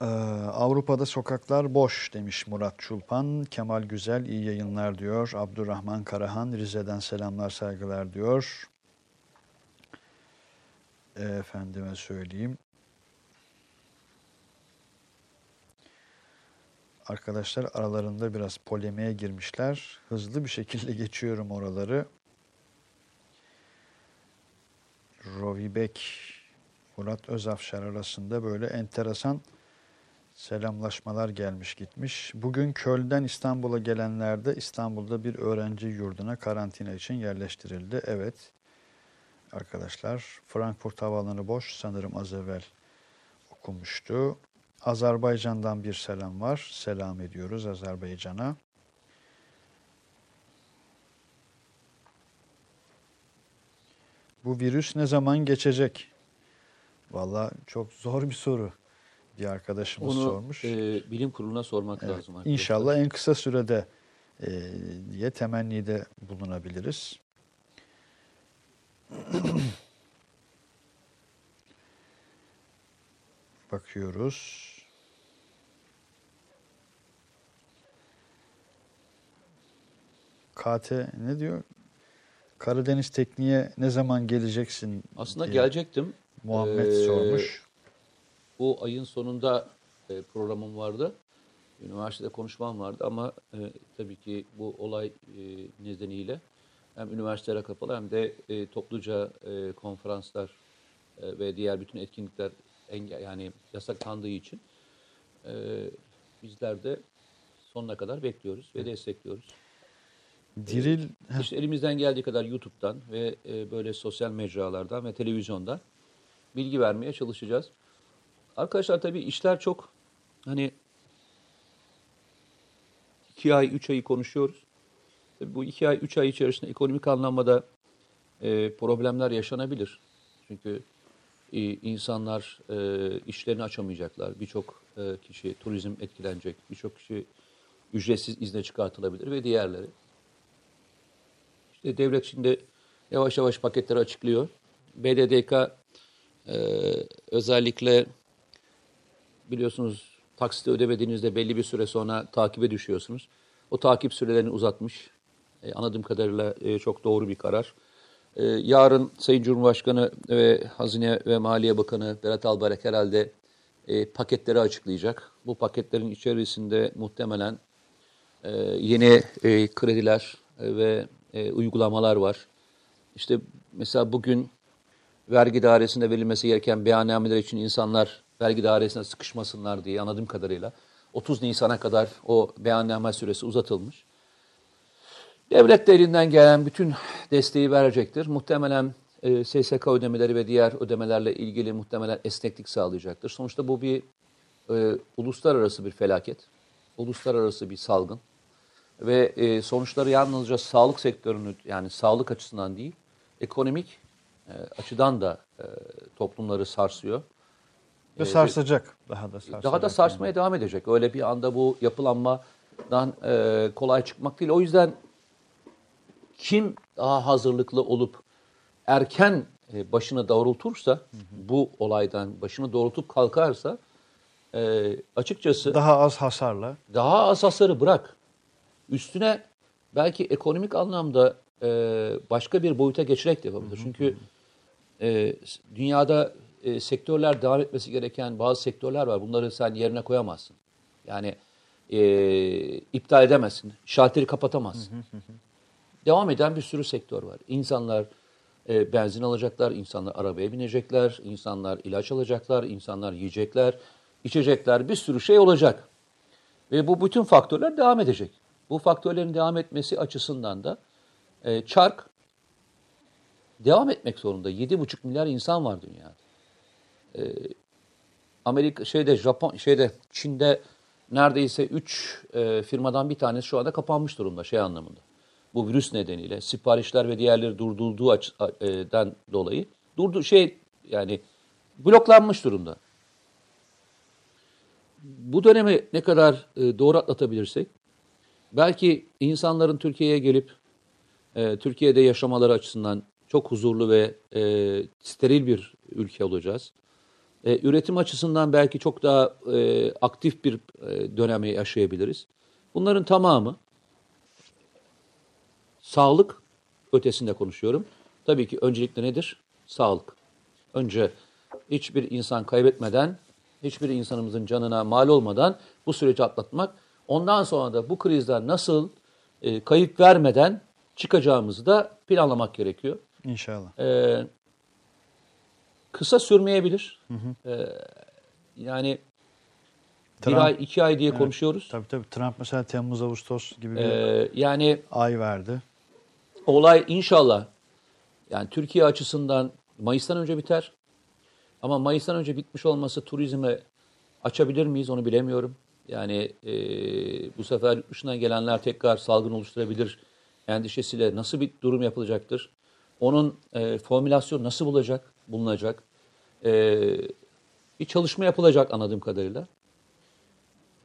Ee, Avrupa'da sokaklar boş demiş Murat Çulpan. Kemal Güzel iyi yayınlar diyor. Abdurrahman Karahan Rize'den selamlar saygılar diyor. Efendime söyleyeyim. Arkadaşlar aralarında biraz polemiğe girmişler. Hızlı bir şekilde geçiyorum oraları. Rovibek, Murat Özafşar arasında böyle enteresan selamlaşmalar gelmiş gitmiş. Bugün Köln'den İstanbul'a gelenler de İstanbul'da bir öğrenci yurduna karantina için yerleştirildi. Evet arkadaşlar Frankfurt Havaalanı boş sanırım az evvel okumuştu. Azerbaycan'dan bir selam var. Selam ediyoruz Azerbaycan'a. Bu virüs ne zaman geçecek? Valla çok zor bir soru. Bir arkadaşımız Onu sormuş. e, bilim kuruluna sormak Evet, lazım. arkadaşlar. İnşallah en kısa sürede e, diye temennide bulunabiliriz. Bakıyoruz. KT ne diyor? Karadeniz tekniğe ne zaman geleceksin? Aslında gelecektim. Muhammed Ee, sormuş. Bu ayın sonunda e, programım vardı. Üniversitede konuşmam vardı ama e, tabii ki bu olay e, nedeniyle hem üniversitelere kapalı hem de e, topluca e, konferanslar e, ve diğer bütün etkinlikler enge- yani yasaklandığı için e, bizler de sonuna kadar bekliyoruz ve destekliyoruz. Diril İşte elimizden geldiği kadar YouTube'dan ve e, böyle sosyal mecralardan ve televizyondan bilgi vermeye çalışacağız. Arkadaşlar tabii işler çok hani iki ay, üç ayı konuşuyoruz. Tabii bu iki ay, üç ay içerisinde ekonomik anlamda e, problemler yaşanabilir. Çünkü e, insanlar e, işlerini açamayacaklar. Birçok e, kişi turizm etkilenecek. Birçok kişi ücretsiz izne çıkartılabilir ve diğerleri. İşte devlet şimdi yavaş yavaş paketleri açıklıyor. BDDK e, özellikle biliyorsunuz taksite ödemediğinizde belli bir süre sonra takibe düşüyorsunuz. O takip sürelerini uzatmış. E, anladığım kadarıyla e, çok doğru bir karar. E, yarın Sayın Cumhurbaşkanı ve Hazine ve Maliye Bakanı Berat Albayrak herhalde e, paketleri açıklayacak. Bu paketlerin içerisinde muhtemelen e, yeni e, krediler e, ve e, uygulamalar var. İşte mesela bugün vergi dairesinde verilmesi gereken beyannameler için insanlar vergi dairesine sıkışmasınlar diye anladığım kadarıyla 30 Nisan'a kadar o beyanname süresi uzatılmış. Devlet de elinden gelen bütün desteği verecektir. Muhtemelen e, SSK ödemeleri ve diğer ödemelerle ilgili muhtemelen esneklik sağlayacaktır. Sonuçta bu bir e, uluslararası bir felaket, uluslararası bir salgın ve e, sonuçları yalnızca sağlık sektörünü yani sağlık açısından değil, ekonomik e, açıdan da e, toplumları sarsıyor. ve sarsacak. Daha da sarsacak. Daha da sarsmaya devam edecek. Öyle bir anda bu yapılanmadan e, kolay çıkmak değil. O yüzden kim daha hazırlıklı olup erken e, başını doğrultursa, bu olaydan başını doğrultup kalkarsa e, açıkçası Daha az hasarla. daha az hasarı bırak. Üstüne belki ekonomik anlamda e, başka bir boyuta geçerek de yapabilir. Çünkü e, dünyada e, sektörler devam etmesi gereken bazı sektörler var. Bunları sen yerine koyamazsın. Yani e, iptal edemezsin. Şalteri kapatamazsın. Devam eden bir sürü sektör var. İnsanlar e, benzin alacaklar, insanlar arabaya binecekler, insanlar ilaç alacaklar, insanlar yiyecekler, içecekler, bir sürü şey olacak. Ve bu bütün faktörler devam edecek. Bu faktörlerin devam etmesi açısından da e, çark devam etmek zorunda. 7,5 milyar insan var dünyada. E, Amerika şeyde Japon şeyde Çin'de neredeyse 3 e, firmadan bir tanesi şu anda kapanmış durumda şey anlamında. Bu virüs nedeniyle siparişler ve diğerleri durdurduğu açıdan dolayı durdu şey yani bloklanmış durumda bu dönemi ne kadar e, doğru atlatabilirsek, belki insanların Türkiye'ye gelip e, Türkiye'de yaşamaları açısından çok huzurlu ve e, steril bir ülke olacağız. E, üretim açısından belki çok daha e, aktif bir e, dönemi yaşayabiliriz. Bunların tamamı sağlık ötesinde konuşuyorum. Tabii ki öncelikle nedir? Sağlık. Önce hiçbir insan kaybetmeden, hiçbir insanımızın canına mal olmadan bu süreci atlatmak. Ondan sonra da bu krizden nasıl e, kayıp vermeden çıkacağımızı da planlamak gerekiyor. İnşallah. Ee, kısa sürmeyebilir. Ee, yani Trump- bir ay, iki ay diye konuşuyoruz. Tabii tabii. Trump mesela Temmuz, Ağustos gibi bir Ee, yani ay verdi. olay inşallah yani Türkiye açısından Mayıs'tan önce biter. Ama Mayıs'tan önce bitmiş olması turizme açabilir miyiz onu bilemiyorum. Yani e, bu sefer yurt dışından gelenler tekrar salgın oluşturabilir endişesiyle nasıl bir durum yapılacaktır? Onun e, formülasyonu nasıl bulacak, bulunacak? E, bir çalışma yapılacak anladığım kadarıyla.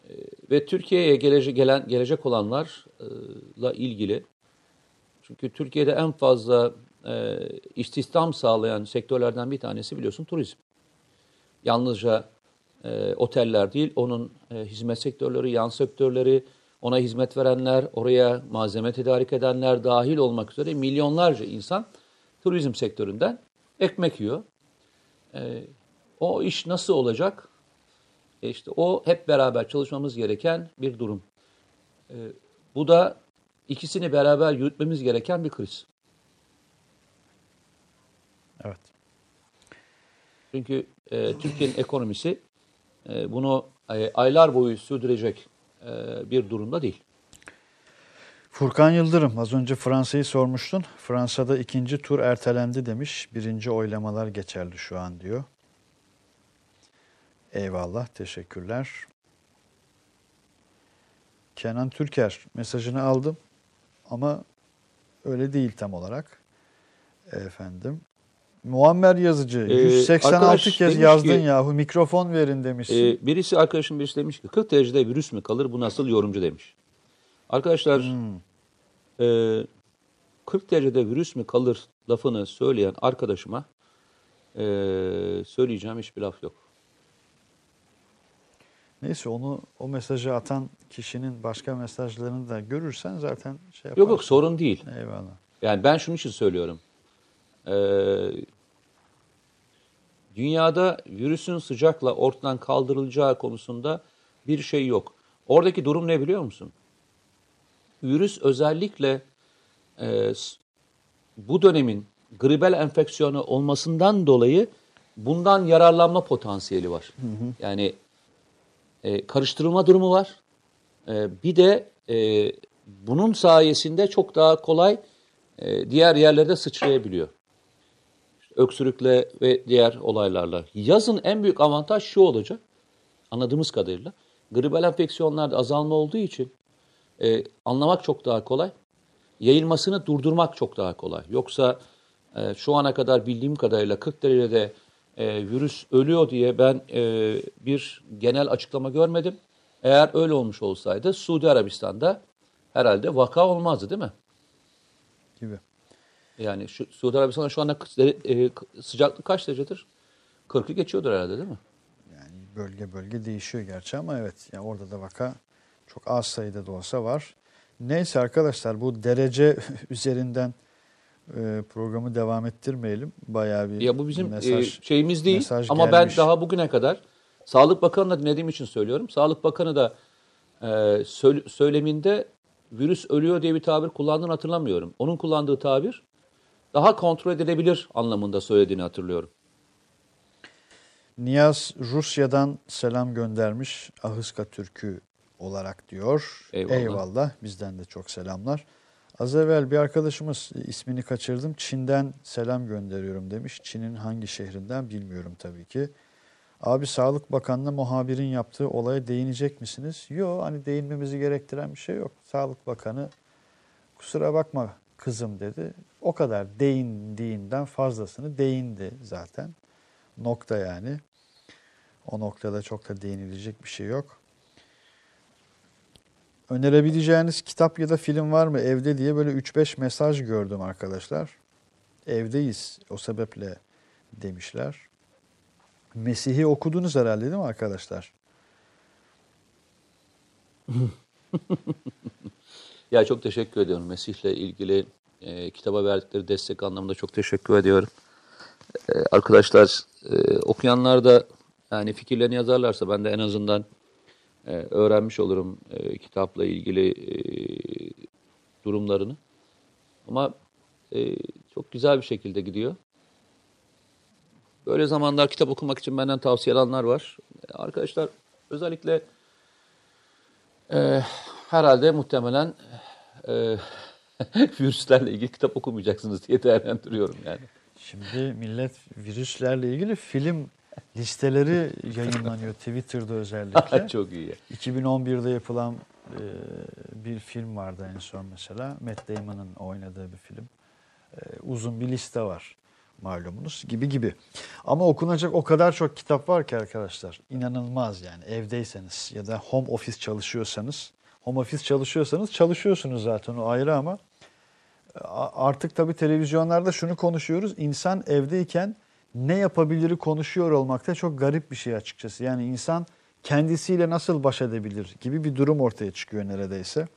E, ve Türkiye'ye gelecek, gelen, gelecek olanlarla ilgili çünkü Türkiye'de en fazla e, istihdam sağlayan sektörlerden bir tanesi biliyorsun turizm. Yalnızca e, oteller değil, onun e, hizmet sektörleri, yan sektörleri, ona hizmet verenler, oraya malzeme tedarik edenler dahil olmak üzere milyonlarca insan turizm sektöründen ekmek yiyor. E, o iş nasıl olacak? E işte o hep beraber çalışmamız gereken bir durum. E, bu da ikisini beraber yürütmemiz gereken bir kriz. Evet. Çünkü e, Türkiye'nin ekonomisi bunu e, aylar boyu sürdürecek e, bir durumda değil. Furkan Yıldırım az önce Fransa'yı sormuştun. Fransa'da ikinci tur ertelendi demiş. Birinci oylamalar geçerli şu an diyor. Eyvallah, teşekkürler. Kenan Türker mesajını aldım ama öyle değil tam olarak. Efendim. Muammer Yazıcı Ee, 186 arkadaş kez yazdın ki- yahu mikrofon verin demişsin. E, birisi arkadaşım birisi demiş ki 40 derecede virüs mü kalır bu nasıl yorumcu demiş. Arkadaşlar Hmm. e, 40 derecede virüs mü kalır lafını söyleyen arkadaşıma e, söyleyeceğim hiçbir laf yok. Neyse onu o mesajı atan kişinin başka mesajlarını da görürsen zaten şey yaparsın. Yok yok sorun değil. Eyvallah. Yani ben şunun için söylüyorum. Ee, dünyada virüsün sıcakla ortadan kaldırılacağı konusunda bir şey yok. Oradaki durum ne biliyor musun? Virüs özellikle e, bu dönemin gribel enfeksiyonu olmasından dolayı bundan yararlanma potansiyeli var. Yani e, karıştırılma durumu var. E, bir de e, bunun sayesinde çok daha kolay e, diğer yerlerde sıçrayabiliyor. Öksürükle ve diğer olaylarla. Yazın en büyük avantaj şu olacak. Anladığımız kadarıyla. Gribal enfeksiyonlarda azalma olduğu için e, anlamak çok daha kolay. Yayılmasını durdurmak çok daha kolay. Yoksa e, şu ana kadar bildiğim kadarıyla 40 derecede e, virüs ölüyor diye ben e, bir genel açıklama görmedim. Eğer öyle olmuş olsaydı Suudi Arabistan'da herhalde vaka olmazdı değil mi? Gibi. Yani şu, Suudi Arabistan'da şu anda e, sıcaklık kaç derecedir? 40'ı geçiyordur herhalde değil mi? Yani bölge bölge değişiyor gerçi ama evet yani orada da vaka çok az sayıda da olsa var. Neyse arkadaşlar bu derece üzerinden e, programı devam ettirmeyelim. Bayağı bir Ya bu bizim mesaj. e, şeyimiz değil mesaj ama gelmiş. ben daha bugüne kadar Sağlık Bakanı'na dinlediğim için söylüyorum. Sağlık Bakanı da e, söyle- söyleminde virüs ölüyor diye bir tabir kullandığını hatırlamıyorum. Onun kullandığı tabir daha kontrol edilebilir anlamında söylediğini hatırlıyorum. Niyaz Rusya'dan selam göndermiş. Ahıska Türk'ü olarak diyor. Eyvallah. Bizden de çok selamlar. Az evvel bir arkadaşımız ismini kaçırdım. Çin'den selam gönderiyorum demiş. Çin'in hangi şehrinden bilmiyorum tabii ki. Abi Sağlık Bakanı'na muhabirin yaptığı olaya değinecek misiniz? Yok hani değinmemizi gerektiren bir şey yok. Sağlık Bakanı kusura bakma kızım dedi. O kadar değindiğinden fazlasını değindi zaten. Nokta yani. O noktada çok da değinilecek bir şey yok. önerebileceğiniz kitap ya da film var mı evde diye böyle 3-5 mesaj gördüm arkadaşlar. Evdeyiz o sebeple demişler. Mesih'i okudunuz herhalde değil mi arkadaşlar? Ya çok teşekkür ediyorum. Mesih'le ilgili e, kitaba verdikleri destek anlamında çok teşekkür ediyorum. E, arkadaşlar e, okuyanlar da yani fikirlerini yazarlarsa ben de en azından e, öğrenmiş olurum e, kitapla ilgili e, durumlarını. Ama e, çok güzel bir şekilde gidiyor. Böyle zamanlar kitap okumak için benden tavsiye alanlar var. E, Arkadaşlar özellikle e, herhalde muhtemelen e, virüslerle ilgili kitap okumayacaksınız diye değerlendiriyorum yani. Şimdi millet virüslerle ilgili film listeleri yayınlanıyor Twitter'da özellikle. Çok iyi. 2011'de yapılan e, bir film vardı en son mesela. Matt Damon'ın oynadığı bir film. E, uzun bir liste var malumunuz gibi gibi. Ama okunacak o kadar çok kitap var ki arkadaşlar. İnanılmaz yani evdeyseniz ya da home office çalışıyorsanız. Home office çalışıyorsanız çalışıyorsunuz zaten o ayrı ama a- artık tabii televizyonlarda şunu konuşuyoruz. İnsan evdeyken ne yapabiliri konuşuyor olmakta çok garip bir şey açıkçası. Yani insan kendisiyle nasıl baş edebilir gibi bir durum ortaya çıkıyor neredeyse.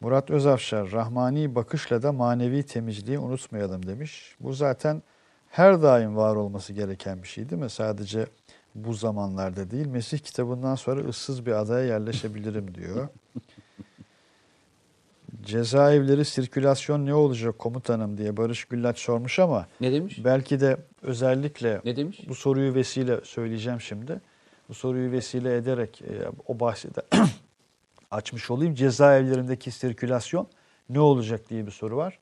Murat Özafşar, rahmani bakışla da manevi temizliği unutmayalım demiş. Bu zaten her daim var olması gereken bir şey değil mi? Sadece bu zamanlarda değil. Mesih kitabından sonra ıssız bir adaya yerleşebilirim diyor. Cezaevleri sirkülasyon ne olacak komutanım diye Barış Güllaç sormuş ama Ne demiş? belki de özellikle Ne demiş? bu soruyu vesile söyleyeceğim şimdi. Bu soruyu vesile ederek e, o bahsi de açmış olayım. Cezaevlerindeki sirkülasyon ne olacak diye bir soru var.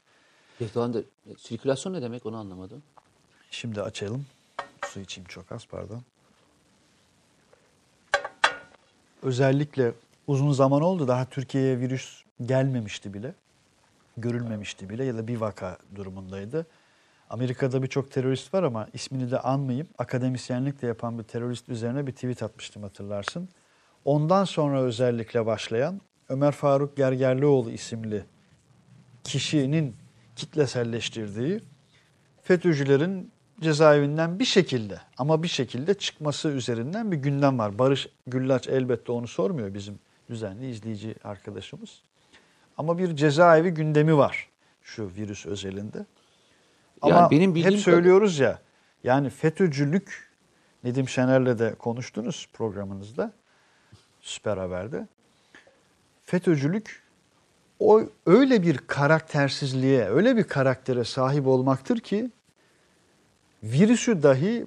Da sirkülasyon ne demek onu anlamadım. Şimdi açalım. Su içeyim çok az pardon. Özellikle uzun zaman oldu daha Türkiye'ye virüs gelmemişti bile. Görülmemişti bile ya da bir vaka durumundaydı. Amerika'da birçok terörist var ama ismini de anmayayım. Akademisyenlik de yapan bir terörist üzerine bir tweet atmıştım hatırlarsın. Ondan sonra özellikle başlayan Ömer Faruk Gergerlioğlu isimli kişinin kitleselleştirdiği FETÖ'cülerin cezaevinden bir şekilde ama bir şekilde çıkması üzerinden bir gündem var. Barış Güllaç elbette onu sormuyor bizim düzenli izleyici arkadaşımız. Ama bir cezaevi gündemi var şu virüs özelinde. Ama Yani benim hep söylüyoruz ya yani FETÖ'cülük Nedim Şener'le de konuştunuz programınızda Süper Haber'de. FETÖ'cülük o öyle bir karaktersizliğe, öyle bir karaktere sahip olmaktır ki virüsü dahi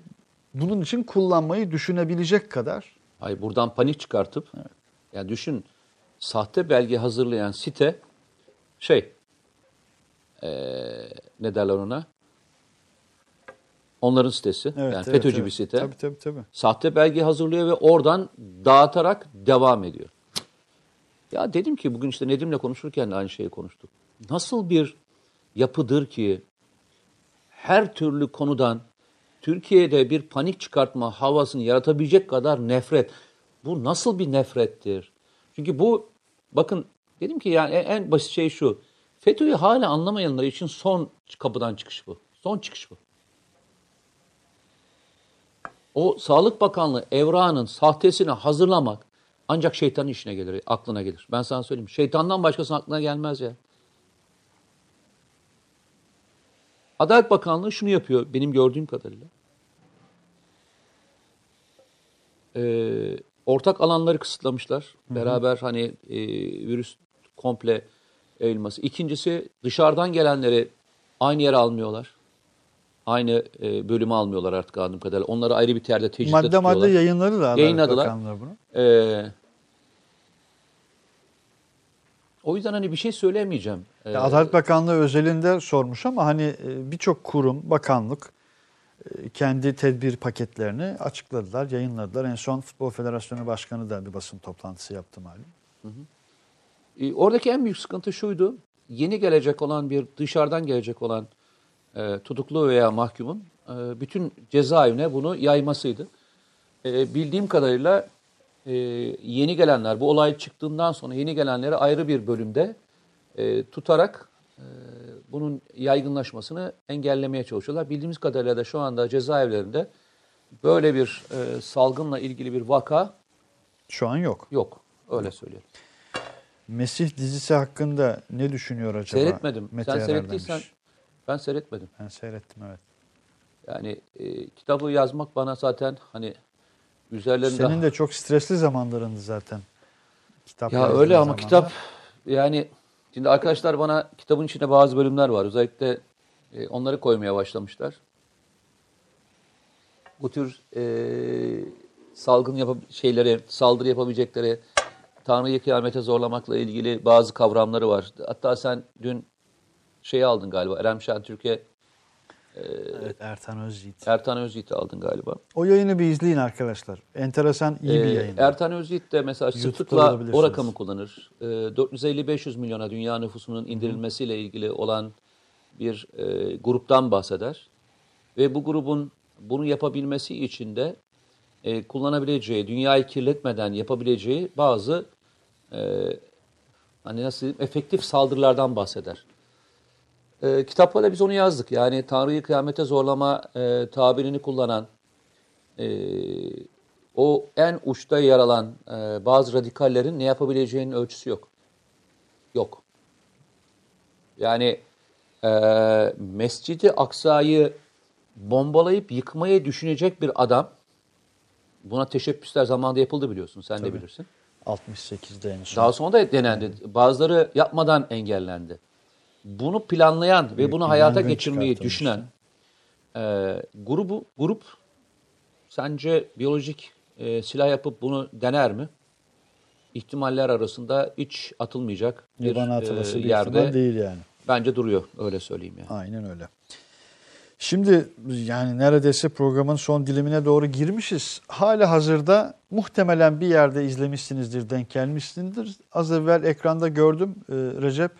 bunun için kullanmayı düşünebilecek kadar Hayır buradan panik çıkartıp yani düşün sahte belge hazırlayan site şey eee ne derler ona? Onların sitesi. Evet, yani evet, FETÖ'cü evet. bir site. Tabii tabii tabii. Sahte belge hazırlıyor ve oradan dağıtarak devam ediyor. Ya dedim ki bugün işte Nedim'le konuşurken de aynı şeyi konuştuk. Nasıl bir yapıdır ki her türlü konudan Türkiye'de bir panik çıkartma havasını yaratabilecek kadar nefret. Bu nasıl bir nefrettir? Çünkü bu bakın dedim ki yani en, basit şey şu. FETÖ'yü hala anlamayanlar için son kapıdan çıkış bu. Son çıkış bu. O Sağlık Bakanlığı evrağının sahtesini hazırlamak ancak şeytanın işine gelir, aklına gelir. Ben sana söyleyeyim. Şeytandan başkasının aklına gelmez ya. Adalet Bakanlığı şunu yapıyor benim gördüğüm kadarıyla. Ee, ortak alanları kısıtlamışlar. Beraber hani e, virüs komple yayılması. İkincisi dışarıdan gelenleri aynı yere almıyorlar. Aynı e, bölümü almıyorlar artık anladığım kadarıyla. Onları ayrı bir yerde Madde tutuyorlar. madde yayınladı da Adalet Yayınladılar. Bunu. Ee, o yüzden hani bir şey söyleyemeyeceğim. Ee, Ya Adalet Bakanlığı özelinde sormuş ama hani e, birçok kurum, bakanlık e, kendi tedbir paketlerini açıkladılar, yayınladılar. En son Futbol Federasyonu Başkanı da bir basın toplantısı yaptı malum. E, Oradaki en büyük sıkıntı şuydu. Yeni gelecek olan bir dışarıdan gelecek olan e, tutuklu veya mahkumun e, bütün cezaevine bunu yaymasıydı. E, bildiğim kadarıyla e, yeni gelenler, bu olay çıktığından sonra yeni gelenleri ayrı bir bölümde e, tutarak e, bunun yaygınlaşmasını engellemeye çalışıyorlar. Bildiğimiz kadarıyla da şu anda cezaevlerinde böyle bir e, salgınla ilgili bir vaka Şu an yok. yok. Öyle söylüyorum. Mesih dizisi hakkında ne düşünüyor acaba? Seyretmedim. Mete Sen seyrettiysen demiş. ben seyretmedim. Ben seyrettim evet. Yani e, kitabı yazmak bana zaten hani üzerlerinde... Senin de çok stresli zamanlarındı zaten. Kitap Ya öyle ama zamanlar. kitap yani şimdi arkadaşlar bana kitabın içinde bazı bölümler var. Özellikle e, onları koymaya başlamışlar. Bu tür e, salgın yap şeyleri, saldırı yapabilecekleri, Tanrı'yı kıyamete zorlamakla ilgili bazı kavramları var. Hatta sen dün şeyi aldın galiba. Erem Şentürk'e Evet Ertan Özyiğit. Ertan Özyiğit'i aldın galiba. O yayını bir izleyin arkadaşlar. Enteresan iyi bir Ee, yayın. Ertan Özyiğit de mesela sıklıkla o rakamı kullanır. Ee, 450-500 milyona dünya nüfusunun indirilmesiyle ilgili olan bir e, gruptan bahseder. Ve bu grubun bunu yapabilmesi için de e, kullanabileceği, dünyayı kirletmeden yapabileceği bazı e, hani nasıl diyeyim, efektif saldırılardan bahseder. E, kitapta da biz onu yazdık. Yani Tanrı'yı kıyamete zorlama e, tabirini kullanan, e, o en uçta yer alan e, bazı radikallerin ne yapabileceğinin ölçüsü yok. Yok. Yani e, Mescid-i Aksa'yı bombalayıp yıkmayı düşünecek bir adam, buna teşebbüsler zamanında yapıldı biliyorsun, sen de bilirsin. 68'de en son. Daha sonra da denendi. Bazıları yapmadan engellendi. Bunu planlayan ve bunu hayata geçirmeyi düşünen e, grubu grup sence biyolojik e, silah yapıp bunu dener mi? İhtimaller arasında hiç atılmayacak bir e, bir yerde değil yani. bence duruyor. Öyle söyleyeyim yani. Aynen öyle. Şimdi yani neredeyse programın son dilimine doğru girmişiz. Hala hazırda muhtemelen bir yerde izlemişsinizdir, denk gelmişsinizdir. Az evvel ekranda gördüm e, Recep.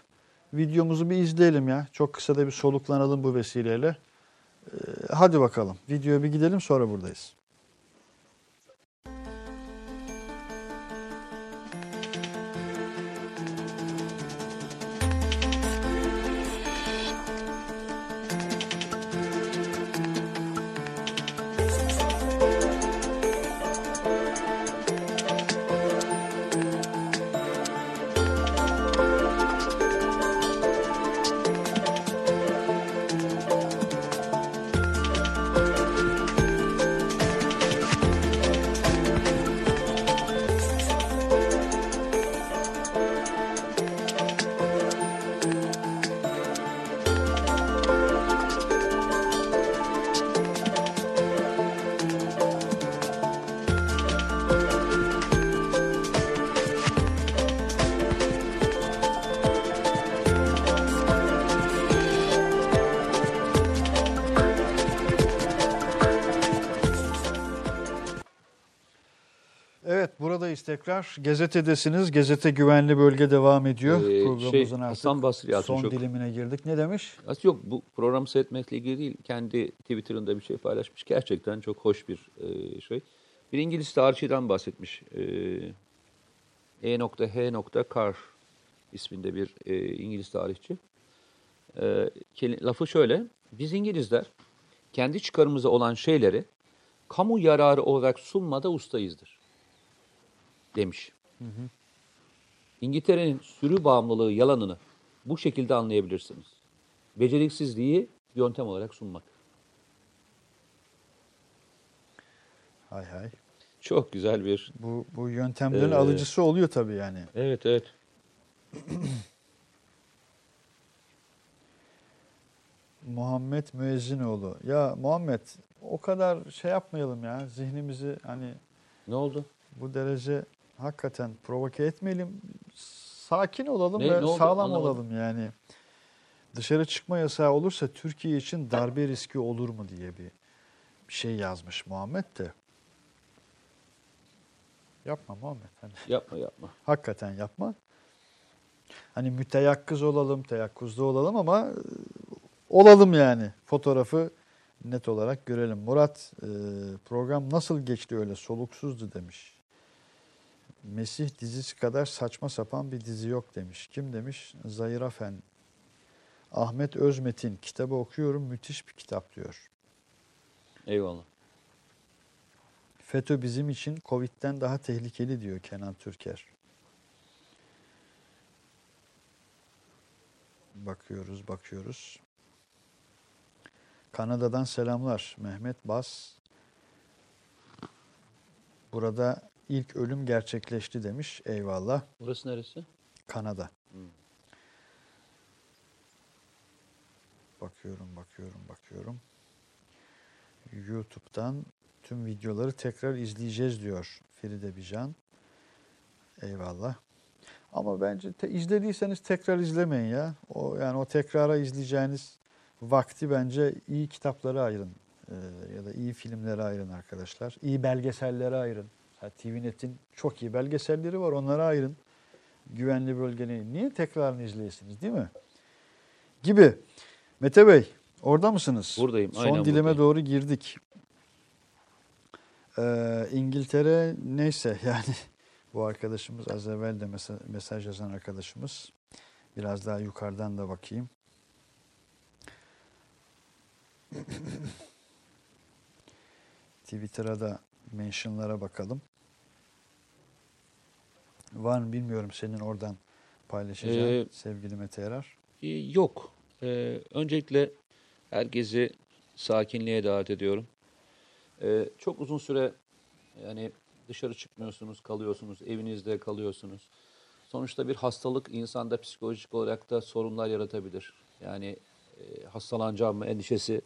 Videomuzu bir izleyelim ya. Çok kısa da bir soluklanalım bu vesileyle. E, hadi bakalım. Videoya bir gidelim sonra buradayız. Tekrar. Gazetedesiniz. Gazete güvenli bölge devam ediyor. Ee, Programımızın şey, artık Hasan Basri son çok. dilimine girdik. Ne demiş? Aslında yok bu programı seyretmekle ilgili değil. Kendi Twitter'ında bir şey paylaşmış. Gerçekten çok hoş bir e, şey. Bir İngiliz tarihçiden bahsetmiş. E, E.H. Carr isminde bir e, İngiliz tarihçi. E, lafı şöyle. Biz İngilizler kendi çıkarımıza olan şeyleri kamu yararı olarak sunmada ustayızdır. Demiş. İngiltere'nin sürü bağımlılığı yalanını bu şekilde anlayabilirsiniz. Beceriksizliği yöntem olarak sunmak. Hay hay. Çok güzel bir... Bu, bu yöntemlerin Ee, alıcısı oluyor tabii yani. Evet, evet. Muhammed Müezzinoğlu. Ya Muhammed o kadar şey yapmayalım ya. Zihnimizi hani Ne oldu? bu derece hakikaten provoke etmeyelim. Sakin olalım Ne- ve ne oldu? sağlam Anlamadım. olalım yani. Dışarı çıkma yasağı olursa Türkiye için darbe riski olur mu diye bir bir şey yazmış Muhammed de. Yapma Muhammed. Hani Yapma yapma. hakikaten yapma. Hani müteyakkız olalım, teyakkuzda olalım ama e, olalım yani. Fotoğrafı net olarak görelim. Murat e, program nasıl geçti öyle soluksuzdu demiş. Mesih dizisi kadar saçma sapan bir dizi yok demiş. Kim demiş? Zahira Fen. Ahmet Özmetin kitabı okuyorum müthiş bir kitap diyor. Eyvallah. FETÖ bizim için Covid'den daha tehlikeli diyor Kenan Türker. Bakıyoruz, bakıyoruz. Kanada'dan selamlar. Mehmet Bas. Burada ilk ölüm gerçekleşti demiş. Eyvallah. Burası neresi? Kanada. Hmm. Bakıyorum, bakıyorum, bakıyorum. YouTube'dan tüm videoları tekrar izleyeceğiz diyor Feride Bican. Eyvallah. Ama bence te, izlediyseniz tekrar izlemeyin ya. O yani o tekrara izleyeceğiniz vakti bence iyi kitaplara ayırın Ee, ya da iyi filmlere ayırın arkadaşlar. İyi belgesellere ayırın. Ha, TVNet'in çok iyi belgeselleri var. Onlara ayırın. Güvenli bölgeni. Niye tekrarını izleyesiniz değil mi? Gibi. Mete Bey orada mısınız? Buradayım, Son aynen dilime buradayım. doğru girdik. Ee, İngiltere neyse yani bu arkadaşımız az evvel de mesa- mesaj yazan arkadaşımız. Biraz daha yukarıdan da bakayım. Twitter'a da mentionlara bakalım. Var mı bilmiyorum senin oradan paylaşacağın Ee, sevgili Mete Erar. Ee, Yok. Ee, öncelikle herkesi sakinliğe davet ediyorum. Ee, çok uzun süre yani dışarı çıkmıyorsunuz, kalıyorsunuz, evinizde kalıyorsunuz. Sonuçta bir hastalık insanda psikolojik olarak da sorunlar yaratabilir. Yani e, hastalanacağım mı endişesi,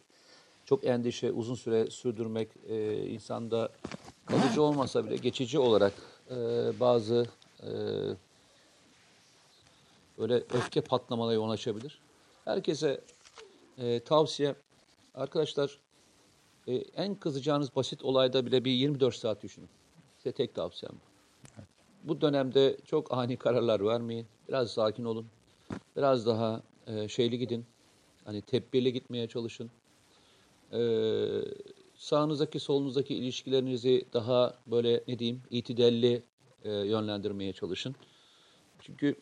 çok endişe uzun süre sürdürmek e, insanda kalıcı olmasa bile geçici olarak e, bazı e, böyle öfke patlamalara yol açabilir. Herkese e, tavsiye arkadaşlar e, en kızacağınız basit olayda bile bir 24 saat düşünün. Size tek tavsiyem bu. Bu dönemde çok ani kararlar vermeyin. Biraz sakin olun. Biraz daha e, şeyli gidin. Hani tedbirli gitmeye çalışın. E, sağınızdaki solunuzdaki ilişkilerinizi daha böyle ne diyeyim itidelli e, yönlendirmeye çalışın. Çünkü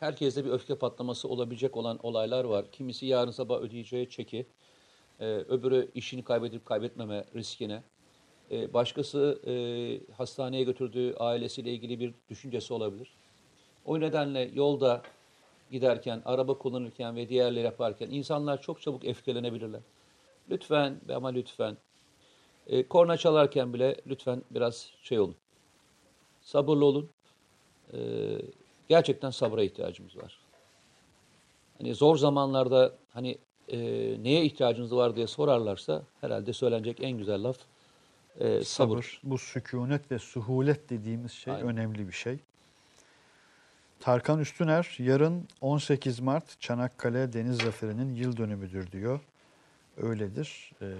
herkeste bir öfke patlaması olabilecek olan olaylar var. Kimisi yarın sabah ödeyeceği çeki, e, öbürü işini kaybedip kaybetmeme riskine, e, başkası e, hastaneye götürdüğü ailesiyle ilgili bir düşüncesi olabilir. O nedenle yolda giderken, araba kullanırken ve diğerleri yaparken insanlar çok çabuk öfkelenebilirler. Lütfen ama lütfen e, korna çalarken bile lütfen biraz şey olun. Sabırlı olun. E, gerçekten sabra ihtiyacımız var. Hani zor zamanlarda hani e, neye ihtiyacınız var diye sorarlarsa herhalde söylenecek en güzel laf e, sabır. Bu sükunet ve suhulet dediğimiz şey Aynen. önemli bir şey. Tarkan Üstüner yarın 18 Mart Çanakkale Deniz Zaferi'nin yıl dönümüdür diyor. Öyledir. Ee,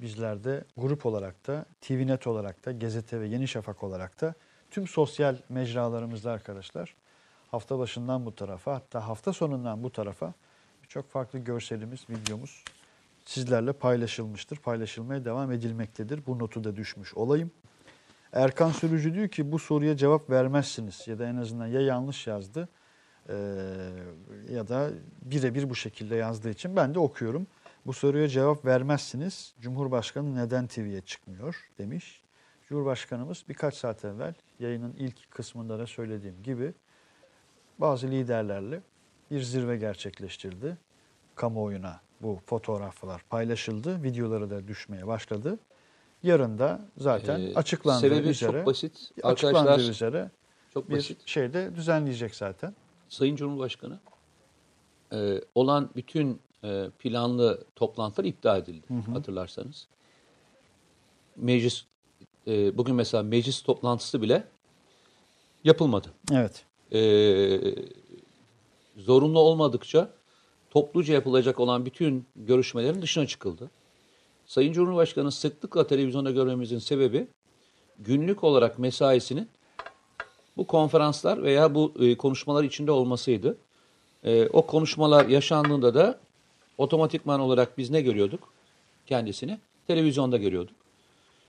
bizler de grup olarak da, TVNet olarak da, Gazete ve Yeni Şafak olarak da tüm sosyal mecralarımızda arkadaşlar hafta başından bu tarafa hatta hafta sonundan bu tarafa birçok farklı görselimiz, videomuz sizlerle paylaşılmıştır. Paylaşılmaya devam edilmektedir. Bu notu da düşmüş olayım. Erkan Sürücü diyor ki bu soruya cevap vermezsiniz ya da en azından ya yanlış yazdı eee, ya da birebir bu şekilde yazdığı için ben de okuyorum. Bu soruya cevap vermezsiniz. Cumhurbaşkanı neden TV'ye çıkmıyor demiş. Cumhurbaşkanımız birkaç saat evvel yayının ilk kısmında da söylediğim gibi bazı liderlerle bir zirve gerçekleştirdi. Kamuoyuna bu fotoğraflar paylaşıldı. Videoları da düşmeye başladı. Yarın da zaten Ee, açıklandığı Sebebi üzere çok basit. açıklandığı Arkadaşlar üzere çok bir basit. şeyde düzenleyecek zaten. Sayın Cumhurbaşkanı e, olan bütün e, planlı toplantılar iptal edildi hatırlarsanız. Meclis e, bugün mesela meclis toplantısı bile yapılmadı. Evet. E, zorunlu olmadıkça topluca yapılacak olan bütün görüşmelerin dışına çıkıldı. Sayın Cumhurbaşkanı sıklıkla televizyonda görmemizin sebebi günlük olarak mesaisinin bu konferanslar veya bu e, konuşmalar içinde olmasıydı. E, o konuşmalar yaşandığında da otomatikman olarak biz ne görüyorduk? Kendisini televizyonda görüyorduk.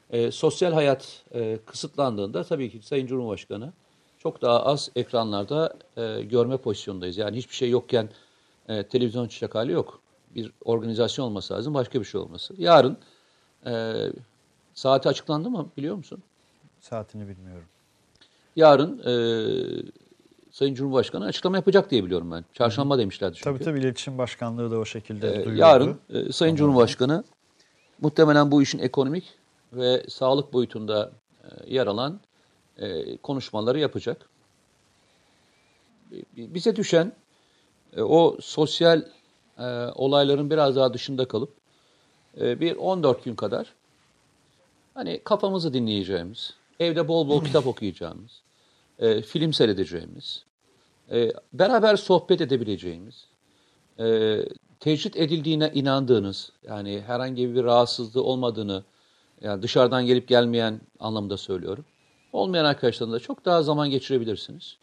E, sosyal hayat e, kısıtlandığında tabii ki Sayın Cumhurbaşkanı çok daha az ekranlarda e, görme pozisyondayız. Yani hiçbir şey yokken e, televizyon çıkacak hali yok. Bir organizasyon olması lazım, başka bir şey olması. Yarın e, saati açıklandı mı biliyor musun? Saatini bilmiyorum. Yarın e, Sayın Cumhurbaşkanı açıklama yapacak diye biliyorum ben. Çarşamba demişlerdi çünkü. Tabii tabii iletişim başkanlığı da o şekilde Ee, duyurdu. yarın e, Sayın Cumhurbaşkanı muhtemelen bu işin ekonomik ve sağlık boyutunda e, yer alan e, konuşmaları yapacak. Bize düşen e, o sosyal olayların biraz daha dışında kalıp bir 14 gün kadar hani kafamızı dinleyeceğimiz, evde bol bol kitap okuyacağımız, film seyredeceğimiz, beraber sohbet edebileceğimiz, tecrit edildiğine inandığınız, yani herhangi bir rahatsızlığı olmadığını, yani dışarıdan gelip gelmeyen anlamında söylüyorum. Olmayan arkadaşlarınızla çok daha zaman geçirebilirsiniz.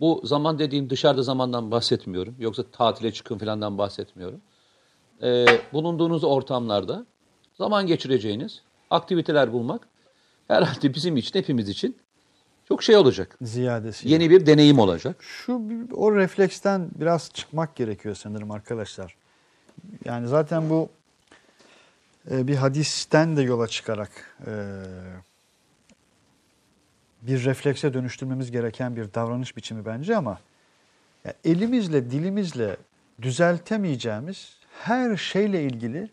Bu zaman dediğim dışarıda zamandan bahsetmiyorum. Yoksa tatile çıkın falandan bahsetmiyorum. E, bulunduğunuz ortamlarda zaman geçireceğiniz aktiviteler bulmak herhalde bizim için, hepimiz için çok şey olacak. Ziyadesi. Yeni bir deneyim olacak. Şu o refleksten biraz çıkmak gerekiyor sanırım arkadaşlar. Yani zaten bu e, bir hadisten de yola çıkarak e, bir reflekse dönüştürmemiz gereken bir davranış biçimi bence ama elimizle dilimizle düzeltemeyeceğimiz her şeyle ilgili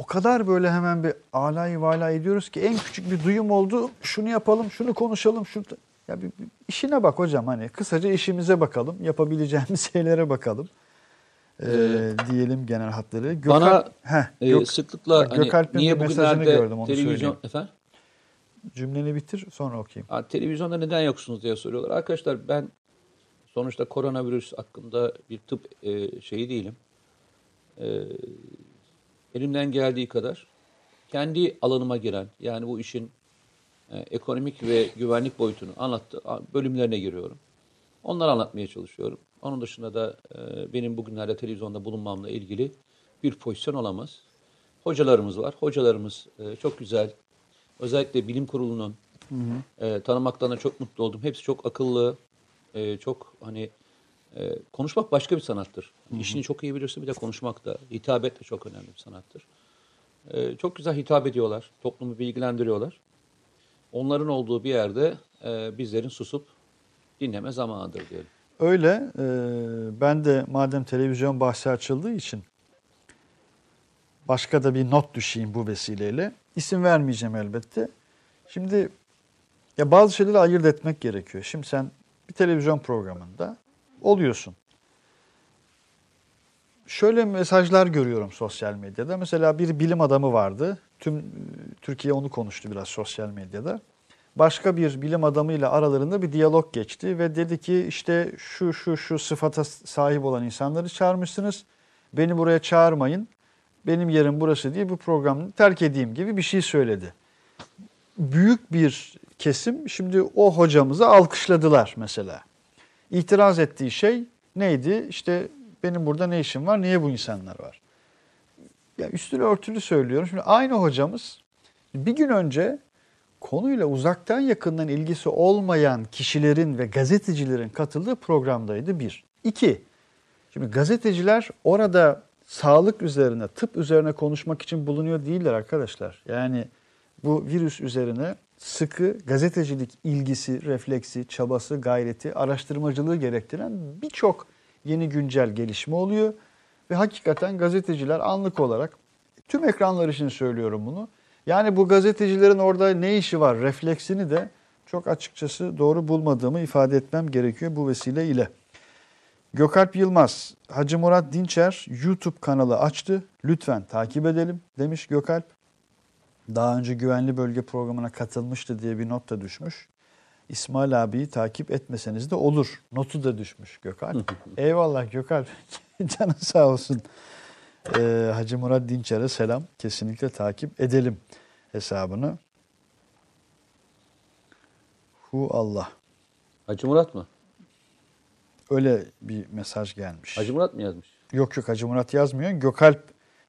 o kadar böyle hemen bir alayı vala ediyoruz ki en küçük bir duyum oldu. Şunu yapalım, şunu konuşalım. Şunu... Ya bir, bir işine bak hocam hani kısaca işimize bakalım. Yapabileceğimiz şeylere bakalım. Ee, diyelim genel hatları. Gökhan- Bana Heh, Ee, Gök- sıklıkla bak, hani niye bugünlerde gördüm, onu televizyon söyleyeyim. efendim cümleni bitir sonra okuyayım. Ha, televizyonda neden yoksunuz diye soruyorlar. Arkadaşlar ben sonuçta koronavirüs hakkında bir tıp e, şeyi değilim. E, elimden geldiği kadar kendi alanıma giren yani bu işin e, ekonomik ve güvenlik boyutunu anlattı bölümlerine giriyorum. Onları anlatmaya çalışıyorum. Onun dışında da e, benim bugünlerde televizyonda bulunmamla ilgili bir pozisyon olamaz. Hocalarımız var. Hocalarımız e, çok güzel. Özellikle bilim kurulunun e, tanımaktan da çok mutlu oldum. Hepsi çok akıllı, e, çok hani e, konuşmak başka bir sanattır. İşini çok iyi bilirsin bir de konuşmak da, hitabet de çok önemli bir sanattır. E, çok güzel hitap ediyorlar, toplumu bilgilendiriyorlar. Onların olduğu bir yerde e, bizlerin susup dinleme zamanıdır diyelim. Öyle. e, ben de madem televizyon bahsi açıldığı için başka da bir not düşeyim bu vesileyle. İsim vermeyeceğim elbette. Şimdi ya bazı şeyleri ayırt etmek gerekiyor. Şimdi sen bir televizyon programında oluyorsun. Şöyle mesajlar görüyorum sosyal medyada. Mesela bir bilim adamı vardı. Tüm e, Türkiye onu konuştu biraz sosyal medyada. Başka bir bilim adamıyla aralarında bir diyalog geçti ve dedi ki işte şu şu şu sıfata sahip olan insanları çağırmışsınız. Beni buraya çağırmayın. Benim yerim burası diye bu programı terk edeyim gibi bir şey söyledi. Büyük bir kesim şimdi o hocamızı alkışladılar mesela. İtiraz ettiği şey neydi? İşte benim burada ne işim var? Niye bu insanlar var? Ya üstünü örtülü söylüyorum. Şimdi aynı hocamız bir gün önce konuyla uzaktan yakından ilgisi olmayan kişilerin ve gazetecilerin katıldığı programdaydı bir. İki, şimdi gazeteciler orada sağlık üzerine, tıp üzerine konuşmak için bulunuyor değiller arkadaşlar. Yani bu virüs üzerine sıkı gazetecilik ilgisi, refleksi, çabası, gayreti, araştırmacılığı gerektiren birçok yeni güncel gelişme oluyor. Ve hakikaten gazeteciler anlık olarak, tüm ekranlar için söylüyorum bunu, yani bu gazetecilerin orada ne işi var refleksini de çok açıkçası doğru bulmadığımı ifade etmem gerekiyor bu vesile ile. Gökalp Yılmaz, Hacı Murat Dinçer YouTube kanalı açtı. Lütfen takip edelim demiş Gökalp. Daha önce güvenli bölge programına katılmıştı diye bir not da düşmüş. İsmail abiyi takip etmeseniz de olur. Notu da düşmüş Gökalp. Eyvallah Gökalp. Canın sağ olsun. Ee, Hacı Murat Dinçer'e selam. Kesinlikle takip edelim hesabını. Hu Allah. Hacı Murat mı? Öyle bir mesaj gelmiş. Hacı Murat mı yazmış? Yok yok Hacı Murat yazmıyor. Gökalp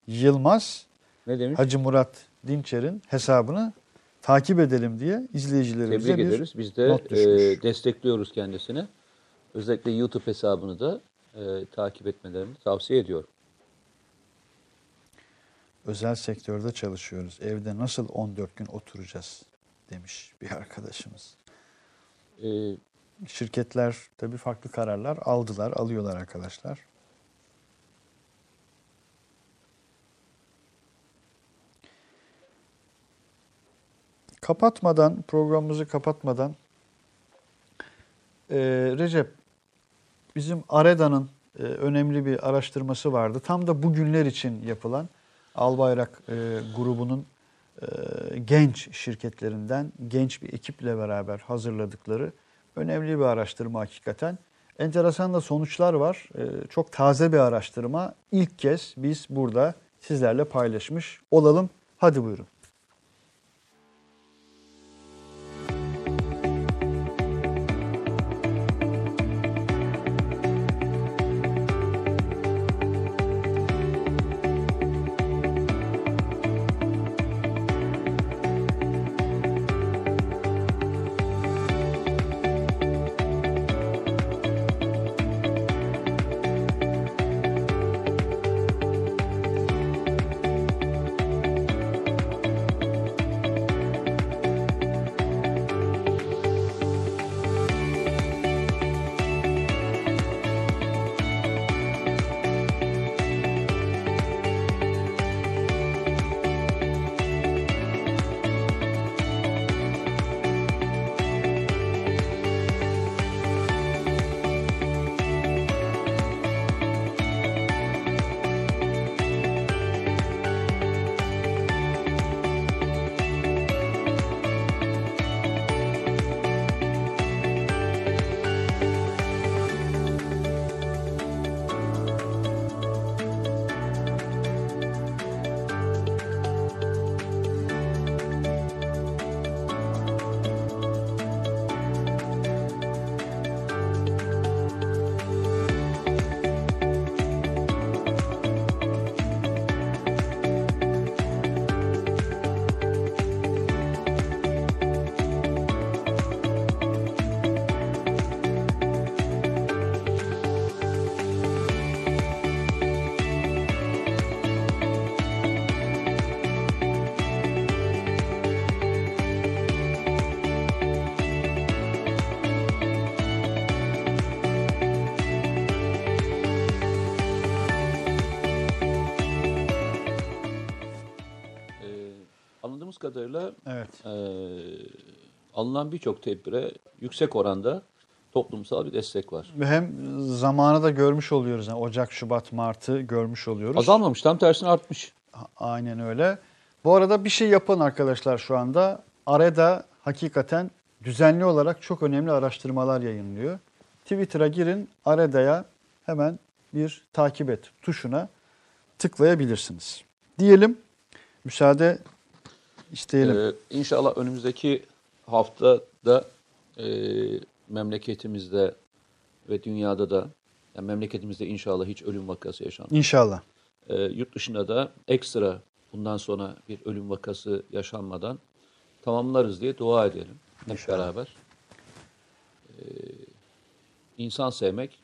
Yılmaz Ne demiş? Hacı Murat Dinçer'in hesabını takip edelim diye izleyicilerimize Tebrik bir ederiz. Biz de not e, destekliyoruz kendisini. Özellikle YouTube hesabını da e, takip etmelerini tavsiye ediyorum. Özel sektörde çalışıyoruz. Evde nasıl 14 gün oturacağız demiş bir arkadaşımız. E, Şirketler tabii farklı kararlar aldılar, alıyorlar arkadaşlar. Kapatmadan, programımızı kapatmadan e, Recep, bizim AREDA'nın e, önemli bir araştırması vardı. Tam da bugünler için yapılan Albayrak e, grubunun e, genç şirketlerinden genç bir ekiple beraber hazırladıkları önemli bir araştırma hakikaten. Enteresan da sonuçlar var. E, çok taze bir araştırma. İlk kez biz burada sizlerle paylaşmış olalım. Hadi buyurun. Kadarıyla Evet. e, alınan birçok tedbire yüksek oranda toplumsal bir destek var. Ve hem zamanı da görmüş oluyoruz. Yani Ocak, Şubat, Mart'ı görmüş oluyoruz. Azalmamış, tam tersine artmış. Aynen öyle. Bu arada bir şey yapın arkadaşlar şu anda. AREDA hakikaten düzenli olarak çok önemli araştırmalar yayınlıyor. Twitter'a girin, AREDA'ya hemen bir takip et tuşuna tıklayabilirsiniz. Diyelim, müsaade isteyelim. Ee, inşallah önümüzdeki haftada e, memleketimizde ve dünyada da yani memleketimizde inşallah hiç ölüm vakası yaşanmaz. İnşallah. Ee, yurt dışında da ekstra bundan sonra bir ölüm vakası yaşanmadan tamamlarız diye dua edelim hep İnşallah. beraber. Ee, insan sevmek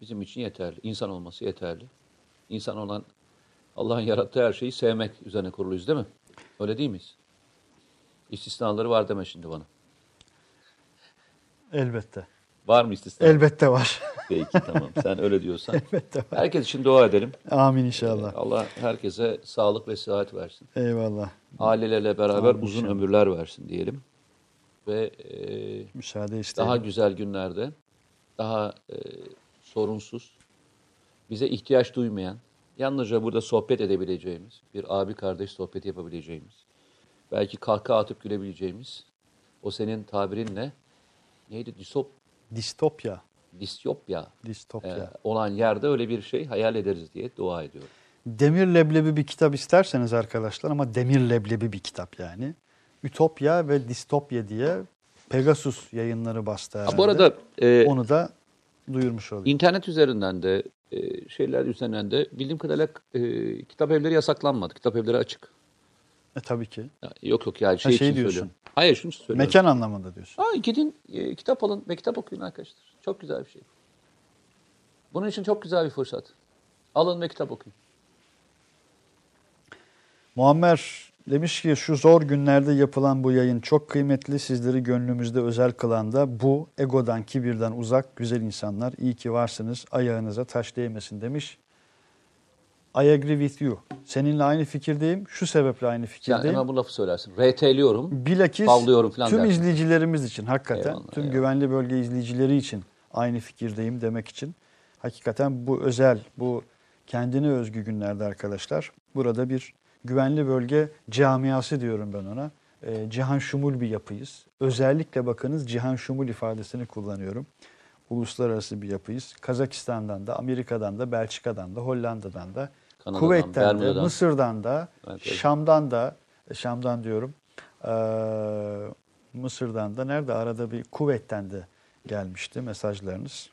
bizim için yeterli. İnsan olması yeterli. İnsan olan Allah'ın yarattığı her şeyi sevmek üzerine kuruluyuz değil mi? Öyle değil miyiz? İstisnaları var deme şimdi bana. Elbette. Var mı istisna? Elbette var. Peki tamam sen öyle diyorsan. Elbette var. Herkes için dua edelim. Amin inşallah. Allah herkese sağlık ve sıhhat versin. Eyvallah. Ailelerle beraber Amin uzun inşallah. ömürler versin diyelim. Ve e, Müsaade isteyelim. daha güzel günlerde, daha e, sorunsuz, bize ihtiyaç duymayan, yalnızca burada sohbet edebileceğimiz, bir abi kardeş sohbeti yapabileceğimiz, belki kahkaha atıp gülebileceğimiz, o senin tabirinle neydi? Disop, Distopya. distyopya Distopya. e, olan yerde öyle bir şey hayal ederiz diye dua ediyorum. Demir leblebi bir kitap isterseniz arkadaşlar ama demir leblebi bir kitap yani. Ütopya ve Distopya diye Pegasus yayınları bastı herhalde. Ha, bu arada e, Onu da duyurmuş olayım. İnternet üzerinden de e, şeyler üzerinden de bildiğim kadarıyla e, kitap evleri yasaklanmadı. Kitap evleri açık. E, tabii ki. Ya, yok yok yani şey, şey için diyorsun. söylüyorum. Hayır şunu söylüyorum. Mekan anlamında diyorsun. Aa, gidin e, kitap alın ve kitap okuyun arkadaşlar. Çok güzel bir şey. Bunun için çok güzel bir fırsat. Alın ve kitap okuyun. Muammer demiş ki şu zor günlerde yapılan bu yayın çok kıymetli. Sizleri gönlümüzde özel kılan da bu egodan, kibirden uzak güzel insanlar. İyi ki varsınız. Ayağınıza taş değmesin demiş. I agree with you. Seninle aynı fikirdeyim. Şu sebeple aynı Yani fikirdeyim. hemen bu lafı söylersin. RT'liyorum. Bilakis Tavlıyorum falan tüm dersin. izleyicilerimiz için hakikaten Eyvallah, tüm eyvallah. güvenli bölge izleyicileri için aynı fikirdeyim demek için hakikaten bu özel bu kendine özgü günlerde arkadaşlar burada bir güvenli bölge camiası diyorum ben ona. Ee, cihan şumul bir yapıyız. Özellikle bakınız cihan şumul ifadesini kullanıyorum. Uluslararası bir yapıyız. Kazakistan'dan da, Amerika'dan da, Belçika'dan da, Hollanda'dan da, Kanada'dan, Kuveyt'ten de, Bermuda'dan. Mısır'dan da, Evet, evet. Şam'dan da, Şam'dan diyorum, ee, Mısır'dan da, nerede arada bir Kuveyt'ten de gelmişti mesajlarınız.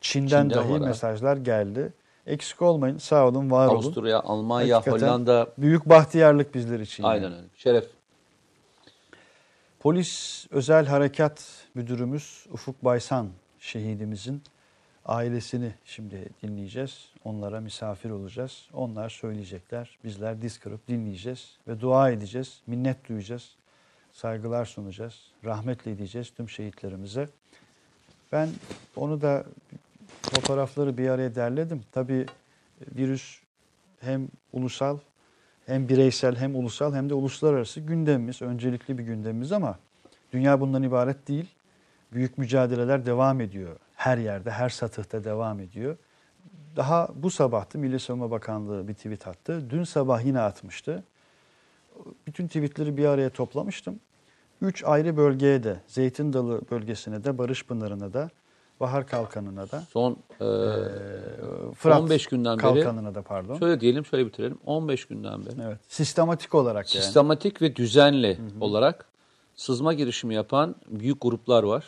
Çin'den, Çin'den dahi ha. mesajlar geldi. Eksik olmayın, sağ olun, var olun. Avusturya, Almanya, Hakikaten Hollanda. Büyük bahtiyarlık bizler için. yani. Aynen öyle. Şeref. Polis Özel Harekat Müdürümüz Ufuk Baysan şehidimizin ailesini şimdi dinleyeceğiz. Onlara misafir olacağız. Onlar söyleyecekler. Bizler diz kırıp dinleyeceğiz ve dua edeceğiz. Minnet duyacağız. Saygılar sunacağız. Rahmetle edeceğiz tüm şehitlerimize. Ben onu da fotoğrafları bir araya derledim. Tabii virüs hem ulusal hem bireysel hem ulusal hem de uluslararası gündemimiz, öncelikli bir gündemimiz ama dünya bundan ibaret değil. Büyük mücadeleler devam ediyor. Her yerde, her satıhta devam ediyor. Daha bu sabahtı Milli Savunma Bakanlığı bir tweet attı. Dün sabah yine atmıştı. Bütün tweetleri bir araya toplamıştım. Üç ayrı bölgeye de, Zeytin Dalı bölgesine de, Barış Pınarı'na da, Bahar Kalkanı'na da, Son e, Fırat 15 günden beri Kalkanı'na da pardon. şöyle diyelim şöyle bitirelim. 15 günden beri Evet. Sistematik olarak yani. sistematik ve düzenli olarak sızma girişimi yapan büyük gruplar var.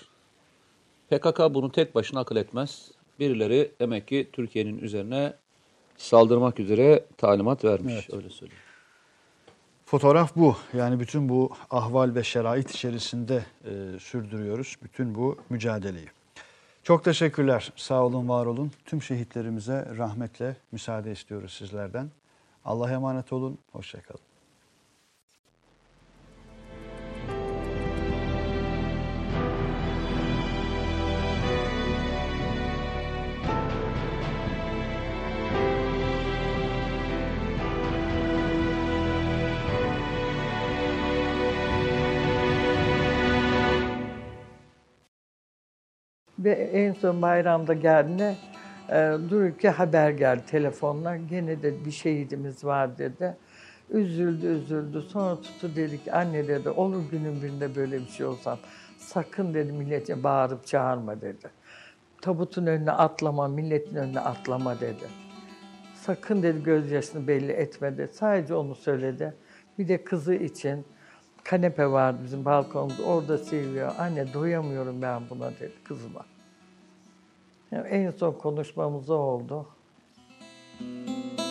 PKK bunu tek başına akıl etmez. Birileri demek ki Türkiye'nin üzerine saldırmak üzere talimat vermiş. Evet. Öyle söyleyeyim. Fotoğraf bu. Yani bütün bu ahval ve şerait içerisinde e, sürdürüyoruz bütün bu mücadeleyi. Çok teşekkürler. Sağ olun, var olun. Tüm şehitlerimize rahmetle müsaade istiyoruz sizlerden. Allah'a emanet olun. Hoşçakalın. Ve en son bayramda geldiğinde e, dururken haber geldi telefonla. Gene de bir şehidimiz var dedi. Üzüldü üzüldü. Sonra tuttu dedi ki anne dedi olur günün birinde böyle bir şey olsam sakın dedi millete bağırıp çağırma dedi. Tabutun önüne atlama, milletin önüne atlama dedi. Sakın dedi gözyaşını belli etme dedi. Sadece onu söyledi. Bir de kızı için kanepe vardı bizim balkonda. Orada seviyor. Anne doyamıyorum ben buna dedi kızıma. Yani en son konuşmamız oldu. Müzik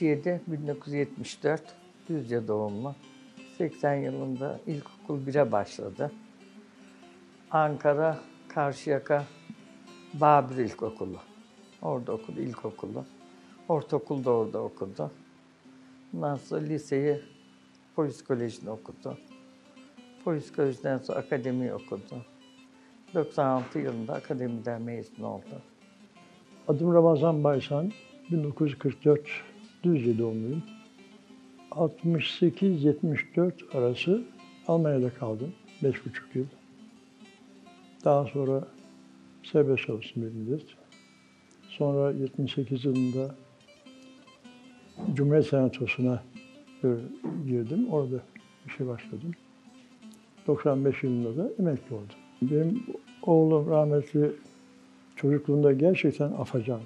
7 1974 Düzce doğumlu. 80 yılında ilkokul 1'e başladı. Ankara Karşıyaka Babür İlkokulu. Orada okudu ilkokulu. Ortaokul da orada okudu. Ondan sonra liseyi polis kolejinde okudu. Polis kolejinden sonra akademi okudu. 96 yılında akademiden mezun oldu. Adım Ramazan Baysan, 1944 Düzce doğumluyum. 68-74 arası Almanya'da kaldım. Beş buçuk yıl. Daha sonra serbest bir müddet. Sonra 78 yılında Cumhuriyet Senatosu'na e, girdim. Orada işe başladım. 95 yılında da emekli oldum. Benim oğlum rahmetli çocukluğunda gerçekten afacan.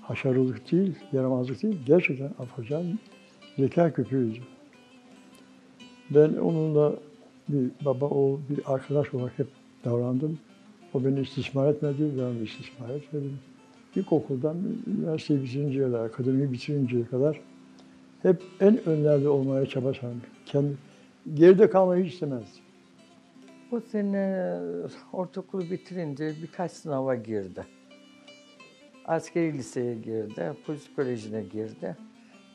Haşarılık değil, yaramazlık değil, gerçekten afacan, zeka köpüğüydü. Ben onunla bir baba oğul, bir arkadaş olarak hep davrandım. O beni istismar etmedi, ben istismar etmedim. İlkokuldan üniversiteyi bitirinceye kadar, akademiyi bitirinceye kadar hep en önlerde olmaya çaba sarmış. Kendi, geride kalmayı hiç istemezdim. Bu sene ortaokulu bitirince birkaç sınava girdi. Askeri liseye girdi, polis kolejine girdi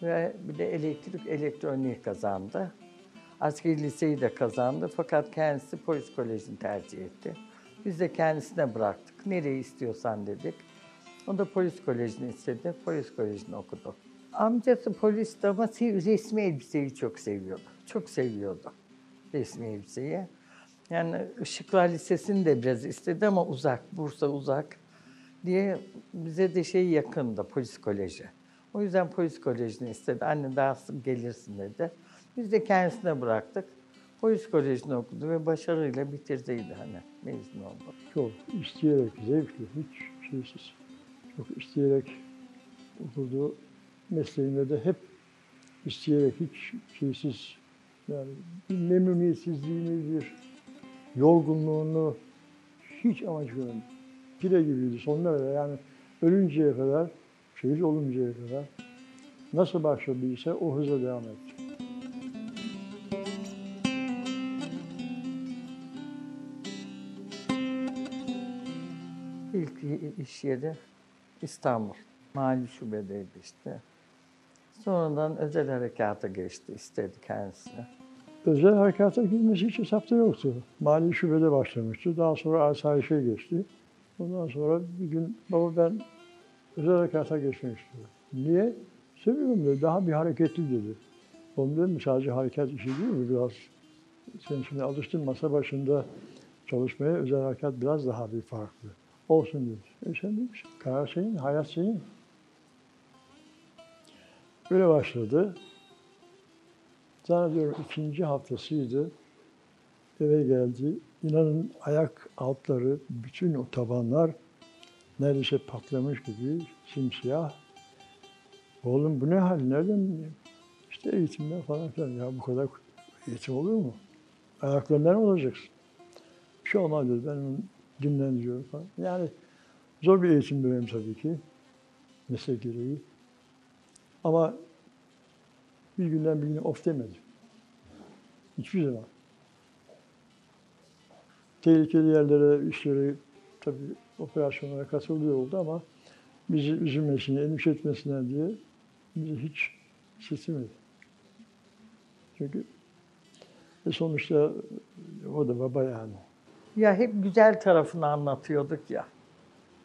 ve bir de elektrik elektroniği kazandı. Askeri liseyi de kazandı fakat kendisi polis kolejini tercih etti. Biz de kendisine bıraktık. Nereye istiyorsan dedik. O da polis kolejini istedi. Polis kolejini okudu. Amcası polisti ama resmi elbiseyi çok seviyordu. Çok seviyordu resmi elbiseyi. Yani Işıklar Lisesi'ni de biraz istedi ama uzak, Bursa uzak diye bize de şey yakındı polis koleji. O yüzden polis kolejini istedi. Anne daha sık gelirsin dedi. Biz de kendisine bıraktık. Polis kolejini okudu ve başarıyla bitirdiydi hani mezun oldu. Çok isteyerek, zevkli, hiç şeysiz. Çok isteyerek okuduğu mesleğinde de hep isteyerek, hiç şeysiz yani bir memnuniyetsizliğini, bir yorgunluğunu hiç amaç görmedim. Pire gibiydi sonuna kadar yani ölünceye kadar, şehit oluncaya kadar nasıl başladıysa o hızla devam etti. İlk iş yeri İstanbul. Mali şubedeydi işte. Sonradan özel harekata geçti, istedi kendisi. Özel harekata girmesi hiç hesapta yoktu. Mali şubede başlamıştı. Daha sonra asayişe geçti. Ondan sonra bir gün baba ben özel harekata geçmek istiyorum. Niye? Seviyorum dedi. Daha bir hareketli dedi. Oğlum dedim sadece hareket işi değil mi biraz? Sen şimdi alıştın masa başında çalışmaya özel harekat biraz daha bir farklı. Olsun dedi. E sen demiş, karar senin, hayat senin. Böyle başladı. Zannediyorum ikinci haftasıydı. Eve geldi. İnanın ayak altları, bütün o tabanlar neredeyse patlamış gibi simsiyah. Oğlum bu ne hal? Nereden bileyim? İşte eğitimden falan filan. Ya bu kadar eğitim olur mu? Ayaklarından olacaksın. Bir şey olmaz dedi. Ben onu dinlendiriyorum falan. Yani zor bir eğitim dönemi tabii ki. Meslek gereği. Ama bir günden bir güne of demedim. Hiçbir zaman. Tehlikeli yerlere, işlere, tabii operasyonlara katılıyor oldu ama bizi üzülmesine, endişe etmesine diye bizi hiç seçmedi. Çünkü e sonuçta o da baba yani. Ya hep güzel tarafını anlatıyorduk ya.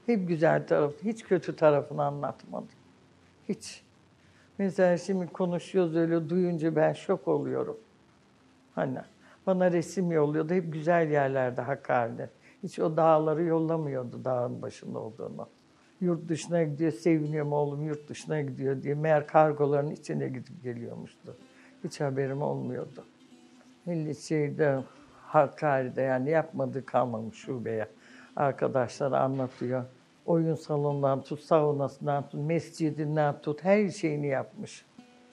Hep güzel tarafı, hiç kötü tarafını anlatmadık. Hiç. Mesela şimdi konuşuyoruz öyle duyunca ben şok oluyorum. Hani bana resim yolluyordu. Hep güzel yerlerde Hakkari'de. Hiç o dağları yollamıyordu dağın başında olduğunu. Yurt dışına gidiyor, seviniyorum oğlum yurt dışına gidiyor diye. Meğer kargoların içine gidip geliyormuştu. Hiç haberim olmuyordu. Milli şeyde Hakkari'de yani yapmadığı kalmamış şubeye. Arkadaşlar anlatıyor. Oyun salonundan tut, saunasından tut, mescidinden tut, her şeyini yapmış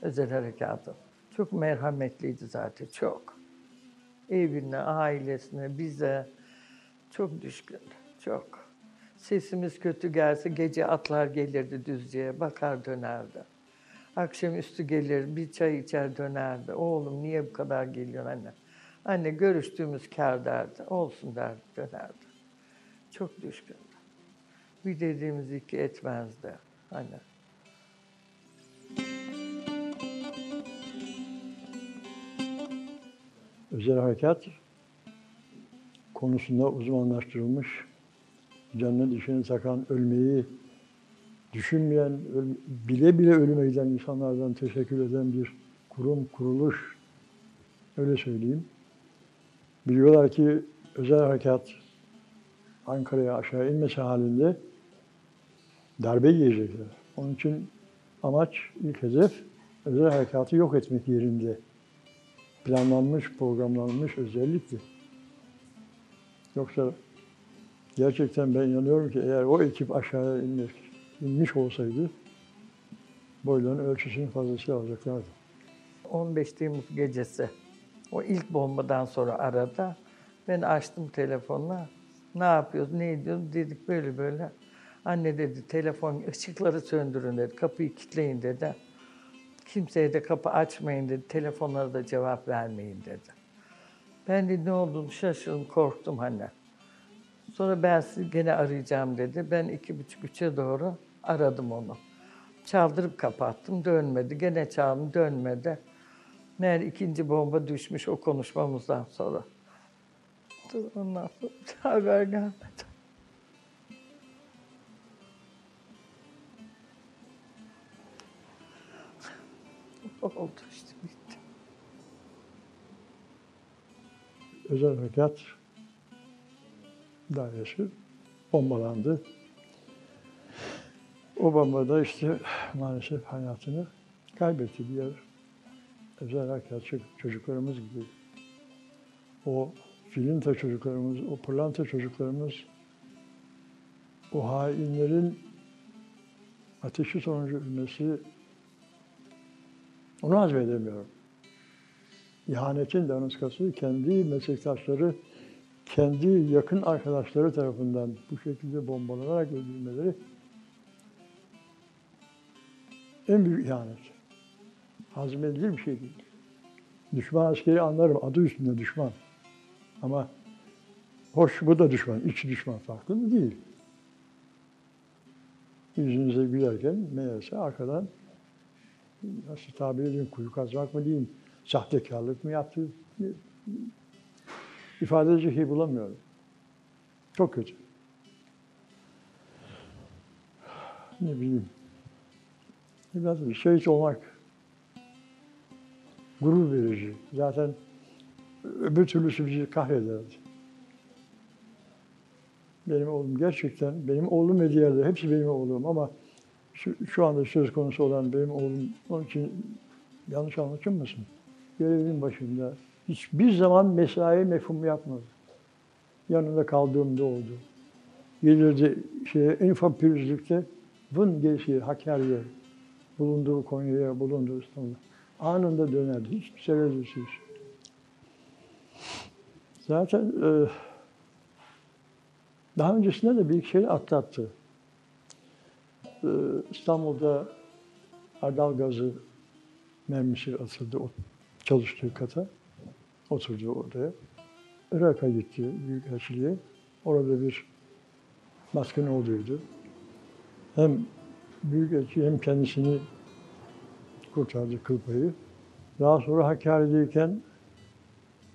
özel harekatı. Çok merhametliydi zaten, çok. Evine, ailesine, bize çok düşkündü, çok. Sesimiz kötü gelse gece atlar gelirdi Düzce'ye, bakar dönerdi. Akşamüstü gelir, bir çay içer dönerdi. Oğlum niye bu kadar geliyorsun anne? Anne görüştüğümüz kar derdi, olsun derdi, dönerdi. Çok düşkündü. Bir dediğimiz iki etmezdi. Hani. Özel harekat konusunda uzmanlaştırılmış, canını dişini takan, ölmeyi düşünmeyen, bile bile ölüme giden insanlardan teşekkür eden bir kurum, kuruluş, öyle söyleyeyim. Biliyorlar ki özel harekat Ankara'ya aşağı inmesi halinde darbe yiyecekler. Onun için amaç, ilk hedef özel harekatı yok etmek yerinde. Planlanmış, programlanmış özellikle. Yoksa gerçekten ben inanıyorum ki eğer o ekip aşağıya inmiş, inmiş olsaydı boyların ölçüsünün fazlası alacaklardı. 15 Temmuz gecesi o ilk bombadan sonra arada ben açtım telefonla. Ne yapıyoruz, ne ediyoruz dedik böyle böyle. Anne dedi telefon ışıkları söndürün dedi, kapıyı kilitleyin dedi. Kimseye de kapı açmayın dedi, telefonlara da cevap vermeyin dedi. Ben de ne olduğunu şaşırdım, korktum hani. Sonra ben sizi gene arayacağım dedi. Ben iki buçuk üçe doğru aradım onu. Çaldırıp kapattım, dönmedi. Gene çaldım, dönmedi. Meğer ikinci bomba düşmüş o konuşmamızdan sonra. Ondan sonra haber gelmedi. Oldu işte bitti. Özel harekat dairesi bombalandı. O bombada işte maalesef hayatını kaybetti diğer özel harekat çocuklarımız gibi. O filinta çocuklarımız, o pırlanta çocuklarımız o hainlerin ateşi sonucu ölmesi onu hazmedemiyorum. İhanetin daniskası kendi meslektaşları, kendi yakın arkadaşları tarafından bu şekilde bombalanarak öldürülmeleri en büyük ihanet. Hazmedilir bir şey değil. Düşman askeri anlarım, adı üstünde düşman. Ama hoş bu da düşman, iç düşman farklı mı? Değil. Yüzünüze gülerken meğerse arkadan nasıl tabir edeyim, kuyu kazmak mı diyeyim, sahtekarlık mı yaptı? İfade edecek şey bulamıyorum. Çok kötü. Ne bileyim. Biraz bir şehit olmak gurur verici. Zaten öbür türlüsü bizi kahrederdi. Benim oğlum gerçekten, benim oğlum ve diğerleri hepsi benim oğlum ama şu, şu anda söz konusu olan benim oğlum, onun için yanlış anlaşılmasın. Görevin başında hiçbir zaman mesai mefhumu yapmadı. Yanında kaldığımda oldu. Gelirdi şeye, en ufak pürüzlükte Vın gelişi Hakkari'ye, bulunduğu Konya'ya, bulunduğu İstanbul'a anında dönerdi. Hiçbir tereddütsüz. Zaten e, daha öncesinde de bir şey atlattı. E, İstanbul'da Ardal gazı mermisi atıldı o çalıştığı kata. Oturdu oraya. Irak'a gitti Büyükelçiliğe. Orada bir baskın olduydu. Hem Büyükelçi hem kendisini kurtardı kıl payı. Daha sonra Hakkari'deyken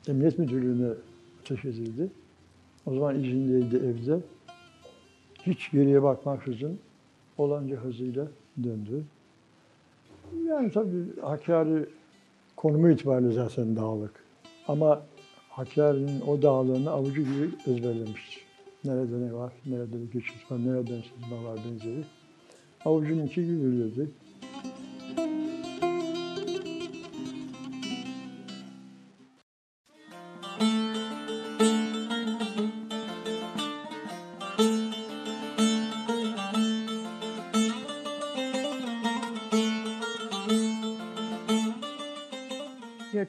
Emniyet Müdürlüğü'ne ateş edildi. O zaman izindeydi evde. Hiç geriye bakmaksızın olanca hızıyla döndü. Yani tabii Hakkari konumu itibariyle zaten dağlık. Ama Hakkari'nin o dağlığını avucu gibi ezberlemiştir. Nerede ne var, nerede bir geçit var, nereden sızma var benzeri. Avucunun içi gibi bilirdi.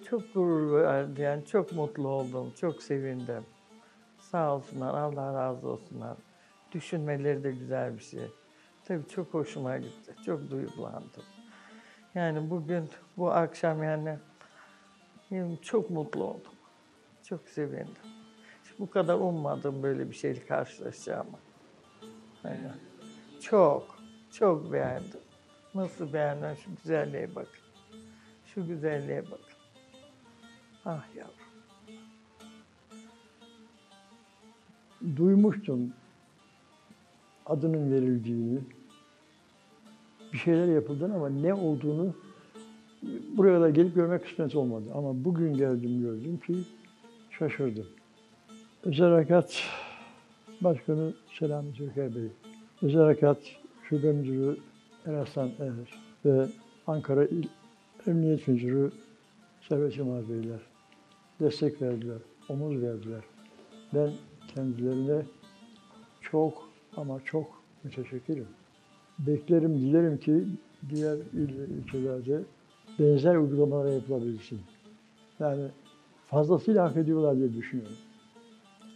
Çok gurur verdi yani çok mutlu oldum, çok sevindim. Sağ olsunlar, Allah razı olsunlar. Düşünmeleri de güzel bir şey. Tabii çok hoşuma gitti, çok duygulandım. Yani bugün, bu akşam yani çok mutlu oldum. Çok sevindim. Hiç bu kadar ummadım böyle bir şeyle karşılaşacağımı. Yani çok, çok beğendim. Nasıl beğendim şu güzelliğe bakın. Şu güzelliğe bakın. Ah yavrum. duymuştum adının verildiğini. bir şeyler yapıldı ama ne olduğunu buraya da gelip görmek kısmet olmadı. Ama bugün geldim gördüm ki şaşırdım. Özel Harekat Başkanı Selami Türker Bey, Özel Harekat Şube Müdürü Eraslan Er ve Ankara İl Emniyet Müdürü Servet Yılmaz Beyler destek verdiler, omuz verdiler. Ben kendilerine çok ama çok müteşekkirim. Beklerim, dilerim ki diğer il ilçelerde benzer uygulamalar yapılabilsin. Yani fazlasıyla hak ediyorlar diye düşünüyorum.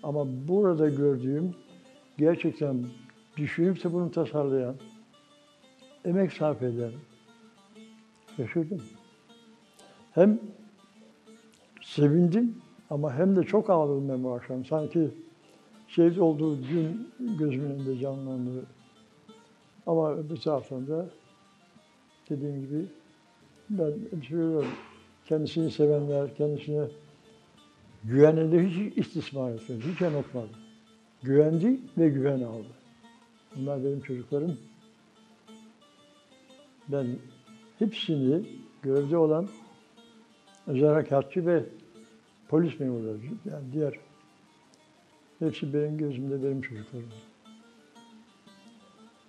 Ama burada gördüğüm gerçekten düşünüp bunu tasarlayan, emek sarf eden, şaşırdım. Hem sevindim ama hem de çok ağladım ben bu akşam. Sanki şehit olduğu gün gözümün önünde canlandı. Ama öbür taraftan da dediğim gibi ben söylüyorum. Kendisini sevenler, kendisine güvenenleri hiç istismar etmedi, hiç yanıltmadı. Güvendi ve güven aldı. Bunlar benim çocuklarım. Ben hepsini görevde olan özel harekatçı ve polis memurları, yani diğer hepsi benim gözümde benim çocuklarım.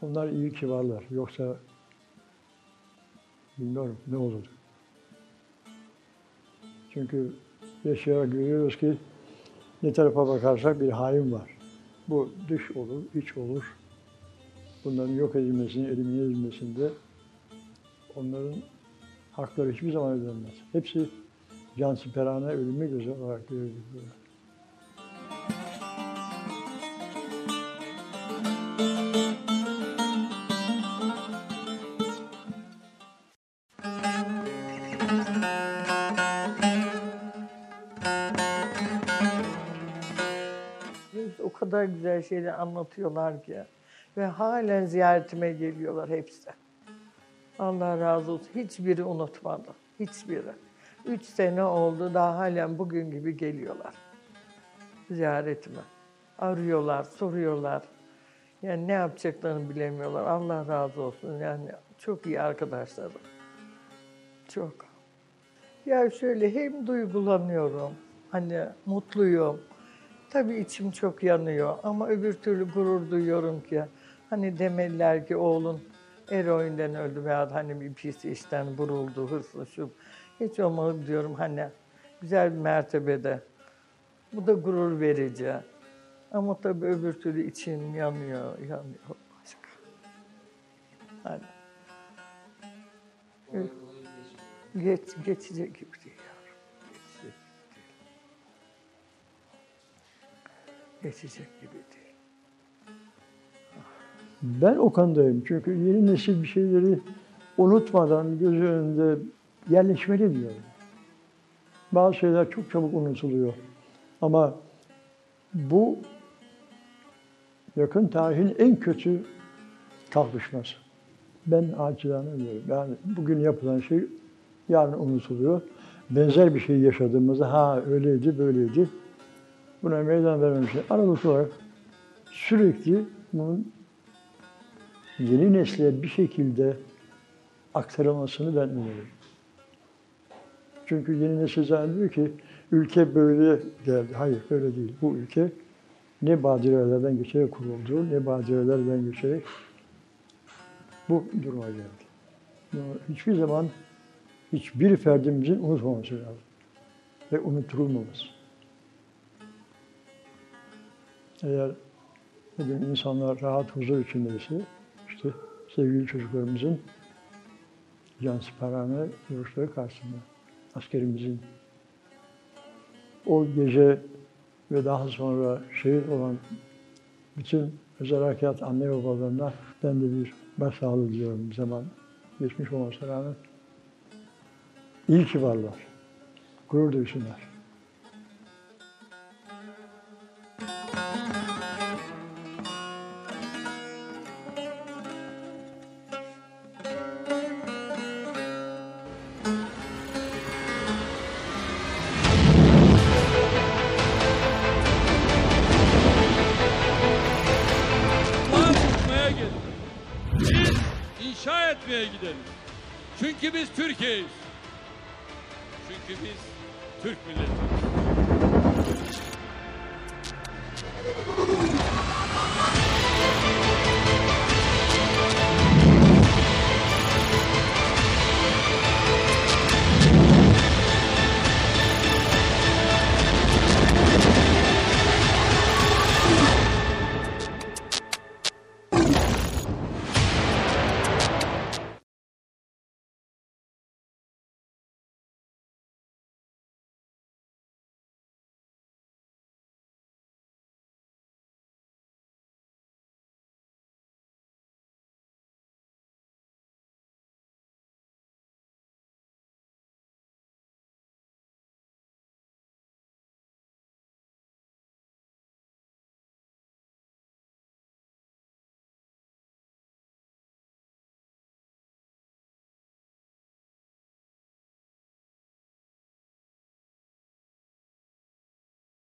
Onlar iyi ki varlar. Yoksa bilmiyorum ne olurdu. Çünkü yaşayarak görüyoruz ki ne tarafa bakarsak bir hain var. Bu dış olur, iç olur. Bunların yok edilmesini, elimine edilmesinde onların hakları hiçbir zaman ödenmez. Hepsi cansiperane ölümü göze olarak. Hepsi o kadar güzel şeyler anlatıyorlar ki. Ve halen ziyaretime geliyorlar hepsi. Allah razı olsun. Hiçbiri unutmadı. Hiçbiri. Üç sene oldu daha halen bugün gibi geliyorlar. Ziyaretime. Arıyorlar, soruyorlar. Yani ne yapacaklarını bilemiyorlar. Allah razı olsun. Yani çok iyi arkadaşlarım. Çok. Ya şöyle hem duygulanıyorum. Hani mutluyum. Tabii içim çok yanıyor ama öbür türlü gurur duyuyorum ki hani demeliler ki oğlun eroinden öldü veya hani bir pis işten vuruldu, hırslı. Hiç olmadı diyorum hani güzel bir mertebede. Bu da gurur verici. Ama tabii öbür türlü içim yanıyor, yanıyor başka. Hani. Geç, geçecek gibi değil yavrum. Geçecek gibi değil. Geçecek gibi değil. Ben o kandayım. Çünkü yeni nesil bir şeyleri unutmadan göz önünde yerleşmeli diyorum. Bazı şeyler çok çabuk unutuluyor. Ama bu yakın tarihin en kötü kalkışması. Ben acilane diyorum. Yani bugün yapılan şey yarın unutuluyor. Benzer bir şey yaşadığımızda ha öyleydi böyleydi. Buna meydan vermemiş. Aralıklı olarak sürekli bunun yeni nesle bir şekilde aktarılmasını ben öneririm. Çünkü yeni nesil zannediyor ki ülke böyle geldi. Hayır öyle değil. Bu ülke ne badirelerden geçerek kuruldu, ne badirelerden geçerek bu duruma geldi. Bunu hiçbir zaman hiçbir ferdimizin unutmaması lazım. Ve unutturulmaması. Eğer bugün insanlar rahat huzur içindeyse, işte sevgili çocuklarımızın cansiperane duruşları karşısında, askerimizin o gece ve daha sonra şehit olan bütün özel harekat anne babalarına ben de bir başsağlığı diliyorum zaman geçmiş olmasına rağmen. İyi ki varlar. Gurur duysunlar.